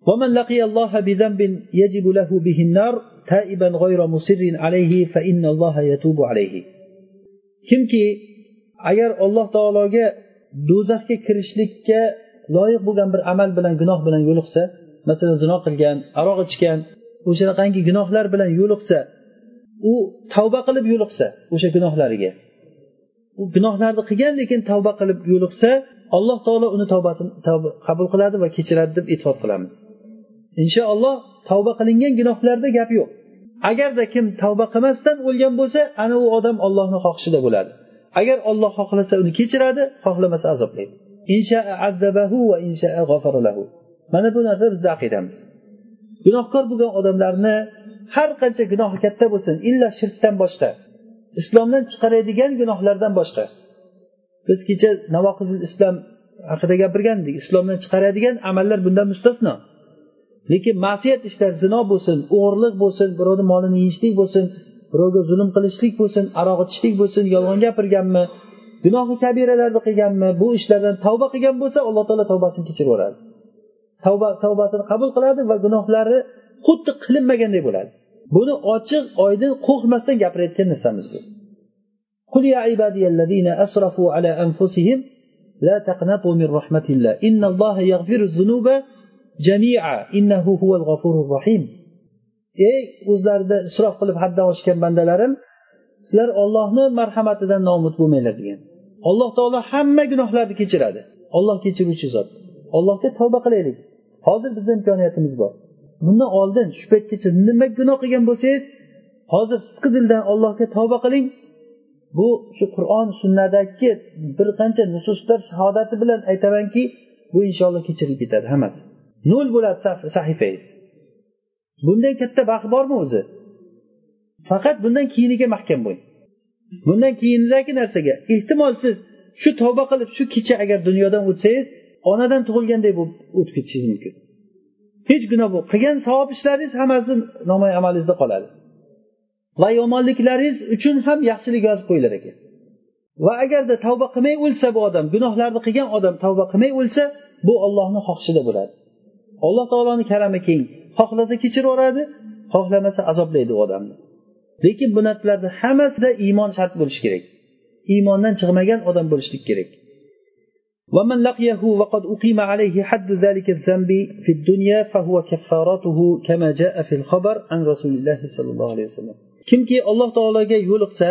ومن لقي الله بذنب يجب له به النار تائبا غير مصر عليه فإن الله يتوب عليه kimki agar alloh taologa do'zaxga kirishlikka loyiq bo'lgan bir amal bilan gunoh bilan yo'liqsa masalan zino qilgan aroq ichgan o'shanaqangi gunohlar bilan yo'liqsa u tavba qilib yo'liqsa o'sha gunohlariga. U gunohlarni qilgan lekin tavba qilib yo'liqsa alloh taolo uni tavbasini qabul qiladi va kechiradi deb e'tiqod qilamiz. Inshaalloh tavba qilingan gunohlarda gap yo'q. Agarda kim tavba qilmasdan o'lgan bo'lsa ana u odam ollohni xohishida bo'ladi. Agar olloh xohlasa uni kechiradi xohlamasa azoblaydi. Mana bu narsa bizni aqidamiz. Gunohkor bo'lgan odamlarni har qancha gunohi katta bo'lsin illa shirkdan boshqa islomdan chiqaradigan gunohlardan boshqa. Biz kecha navoqizil islom haqida gapirgandik islomdan chiqaradigan amallar bundan mustasno. Lekin ma'siyat ishlar zino bo'lsin o'g'irlik bo'lsin birovni molini yeyishlik bo'lsin birovga zulm qilishlik bo'lsin aroq ichishlik bo'lsin yolg'on gapirganmi gunohi kabiralarni qilganmi bu ishlardan tavba qilgan bo'lsa alloh taolo tavbasini kechirib yuboradi tavba tavbasini qabul qiladi va gunohlari xuddi qilinmaganday bo'ladi. buni ochiq oydin qo'rqmasdan gapirayotgan narsamiz bu قل يا عبادي الذين أسرفوا على أنفسهم لا تقنطوا من رحمة الله إن الله يغفر الذنوب جميعا إنه هو الغفور الرحيم ey o'zlarida isrof qilib haddan oshgan bandalarim sizlar ollohni marhamatidan nomud bo'lmanglar degan alloh taolo hamma gunohlarni kechiradi olloh kechiruvchi zot allohga tavba qilaylik hozir bizni imkoniyatimiz bor Bundan oldin shu paytgacha nima gunoh qilgan bo'lsangiz hozir sidqi dildan allohga tavba qiling. Bu shu qur'on sunnadagi bir qancha nususlar shahodati bilan aytamanki bu inshaalloh kechirilib ketadi hammasi. Nol bo'ladi sahifangiz bundan katta baxt bormi o'zi? Faqat bundan keyiniga mahkam bo'ling. Bundan keyindagi narsaga ehtimol siz shu tavba qilib shu kecha agar dunyodan o'tsangiz onadan tug'ilganday bo'lib o'tib ketishingiz mumkin. Hech gunoh yo'q qilgan savob ishlaringiz hammasi nomay amalingizda qoladi. Va yomonliklaringiz uchun ham yaxshilik yozib qo'yilar ekan. Va agarda tavba qilmay o'lsa bu odam gunohlarni qilgan odam tavba qilmay o'lsa bu ollohni xohishida bo'ladi. Alloh taoloni karami keng. Xohlasa kechirib yuboradi xohlamasa azoblaydi u odamni. Lekin bu narsalarni hammasida iymon shart bo'lishi kerak. Iymondan chiqmagan odam bo'lishlik kerak. ومن لقيه وقد أقيم عليه حد ذلك الذنب في الدنيا فهو كفارته كما جاء في الخبر عن رسول الله صلى الله عليه وسلم kimki alloh taologa yo'liqsa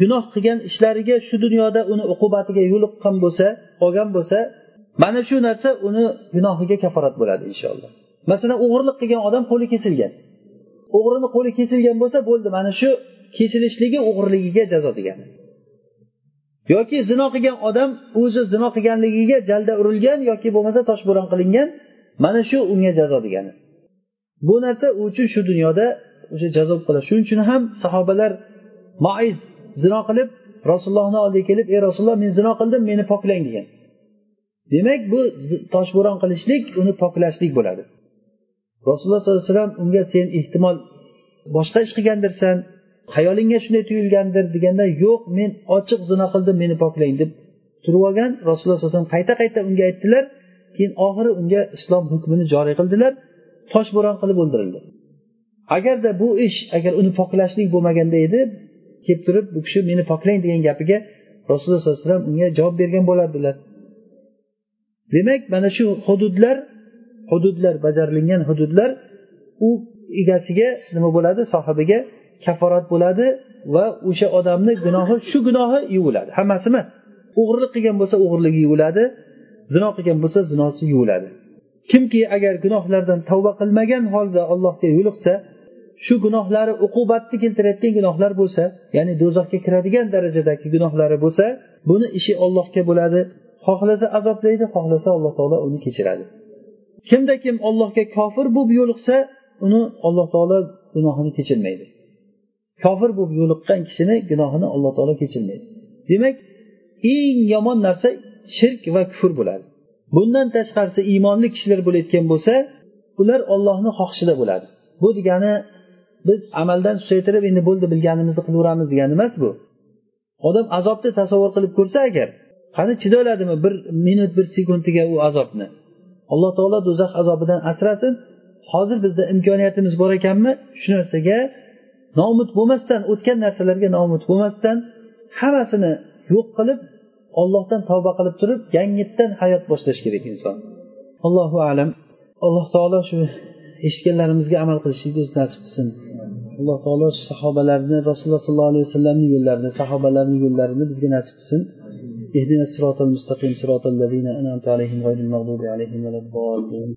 gunoh qilgan ishlariga shu dunyoda uni uqubatiga yo'liqqan bo'lsa olgan bo'lsa mana shu narsa uni gunohiga kaforat bo'ladi inshaalloh masalan o'g'irlik qilgan odam qo'li kesilgan o'g'rini qo'li kesilgan bo'lsa bo'ldi mana shu kesilishligi o'g'irligiga jazo degani yoki zino qilgan odam o'zi zino qilganligiga jalda urilgan yoki bo'lmasa toshbo'ron qilingan mana shu unga jazo degani. Bu narsa u uchun shu dunyoda o'sha jazo qiladi shuning uchun ham sahobalar moiz zino qilib rasulullohni oldiga kelib ey rasululloh men zino qildim meni poklang degan. Demak bu toshbo'ron qilishlik uni poklashlik bo'ladi. Rasululloh sollallohu alayhi vasallam unga sen ehtimol boshqa ish qilgandirsan xayolingga shunday tuyulgandir deganda yo'q men ochiq zino qildim meni poklang deb turib olgan rasululloh sallallohu alayhi vasallam qayta qayta unga aytdilar. Keyin oxiri unga islom hukmini joriy qildilar toshbo'ron qilib o'ldirildi. Agarda bu ish agar uni poklashlik bo'lmaganda edi kelib turib bu kishi meni poklang degan gapiga rasululloh sallallohu alayhi vasallam unga javob bergan bo'lardilar. Demak mana shu hududlar hududlar bajarilgan hududlar u egasiga nima bo'ladi sohibiga kafforat bo'ladi va o'sha odamni gunohi shu gunohi yuviladi hammasi emas. O'g'irlik qilgan bo'lsa o'g'irligi yuviladi zino qilgan bo'lsa zinosi yuviladi kimki agar gunohlardan tavba qilmagan holda allohga yo'liqsa shu gunohlari uqubatni keltirayotgan gunohlar bo'lsa ya'ni do'zaxga kiradigan darajadagi gunohlari bo'lsa buni ishi ollohga bo'ladi. Xohlasa azoblaydi xohlasa alloh taolo uni kechiradi. Kimda kim ollohga kofir bo'lib yo'liqsa uni alloh taolo gunohini kechirmaydi. Kofir bo'lib yo'liqqan kishini gunohini alloh taolo kechirmaydi. Demak eng yomon narsa shirk va kufr bo'ladi. Bundan tashqarisi iymonli kishilar bo'layotgan bo'lsa ular ollohni xohishida bo'ladi. Bu degani biz amaldan susaytirib endi bo'ldi bilganimizni qilaveramiz degani emas bu. Odam azobni tasavvur qilib ko'rsa agar qani chiday oladimi bir minut bir sekundiga u azobni? Alloh taolo do'zax azobidan asrasin. Hozir bizda imkoniyatimiz bor ekanmi? Shu narsaga noumid bo'lmasdan o'tgan narsalarga noumid bo'lmasdan hammasini yo'q qilib ollohdan tavba qilib turib yangitdan hayot boshlash kerak inson allohu alam alloh taolo shu eshitganlarimizga amal qilishlikni o'zi nasib qilsin alloh taolo sahobalarni rasululloh sollallohu alayhi vasallamni yo'llarini sahobalarni yo'llarini bizga nasib qilsin اهدنا الصراط المستقيم صراط الذين أنعمت عليهم غير المغضوب عليهم ولا الضالين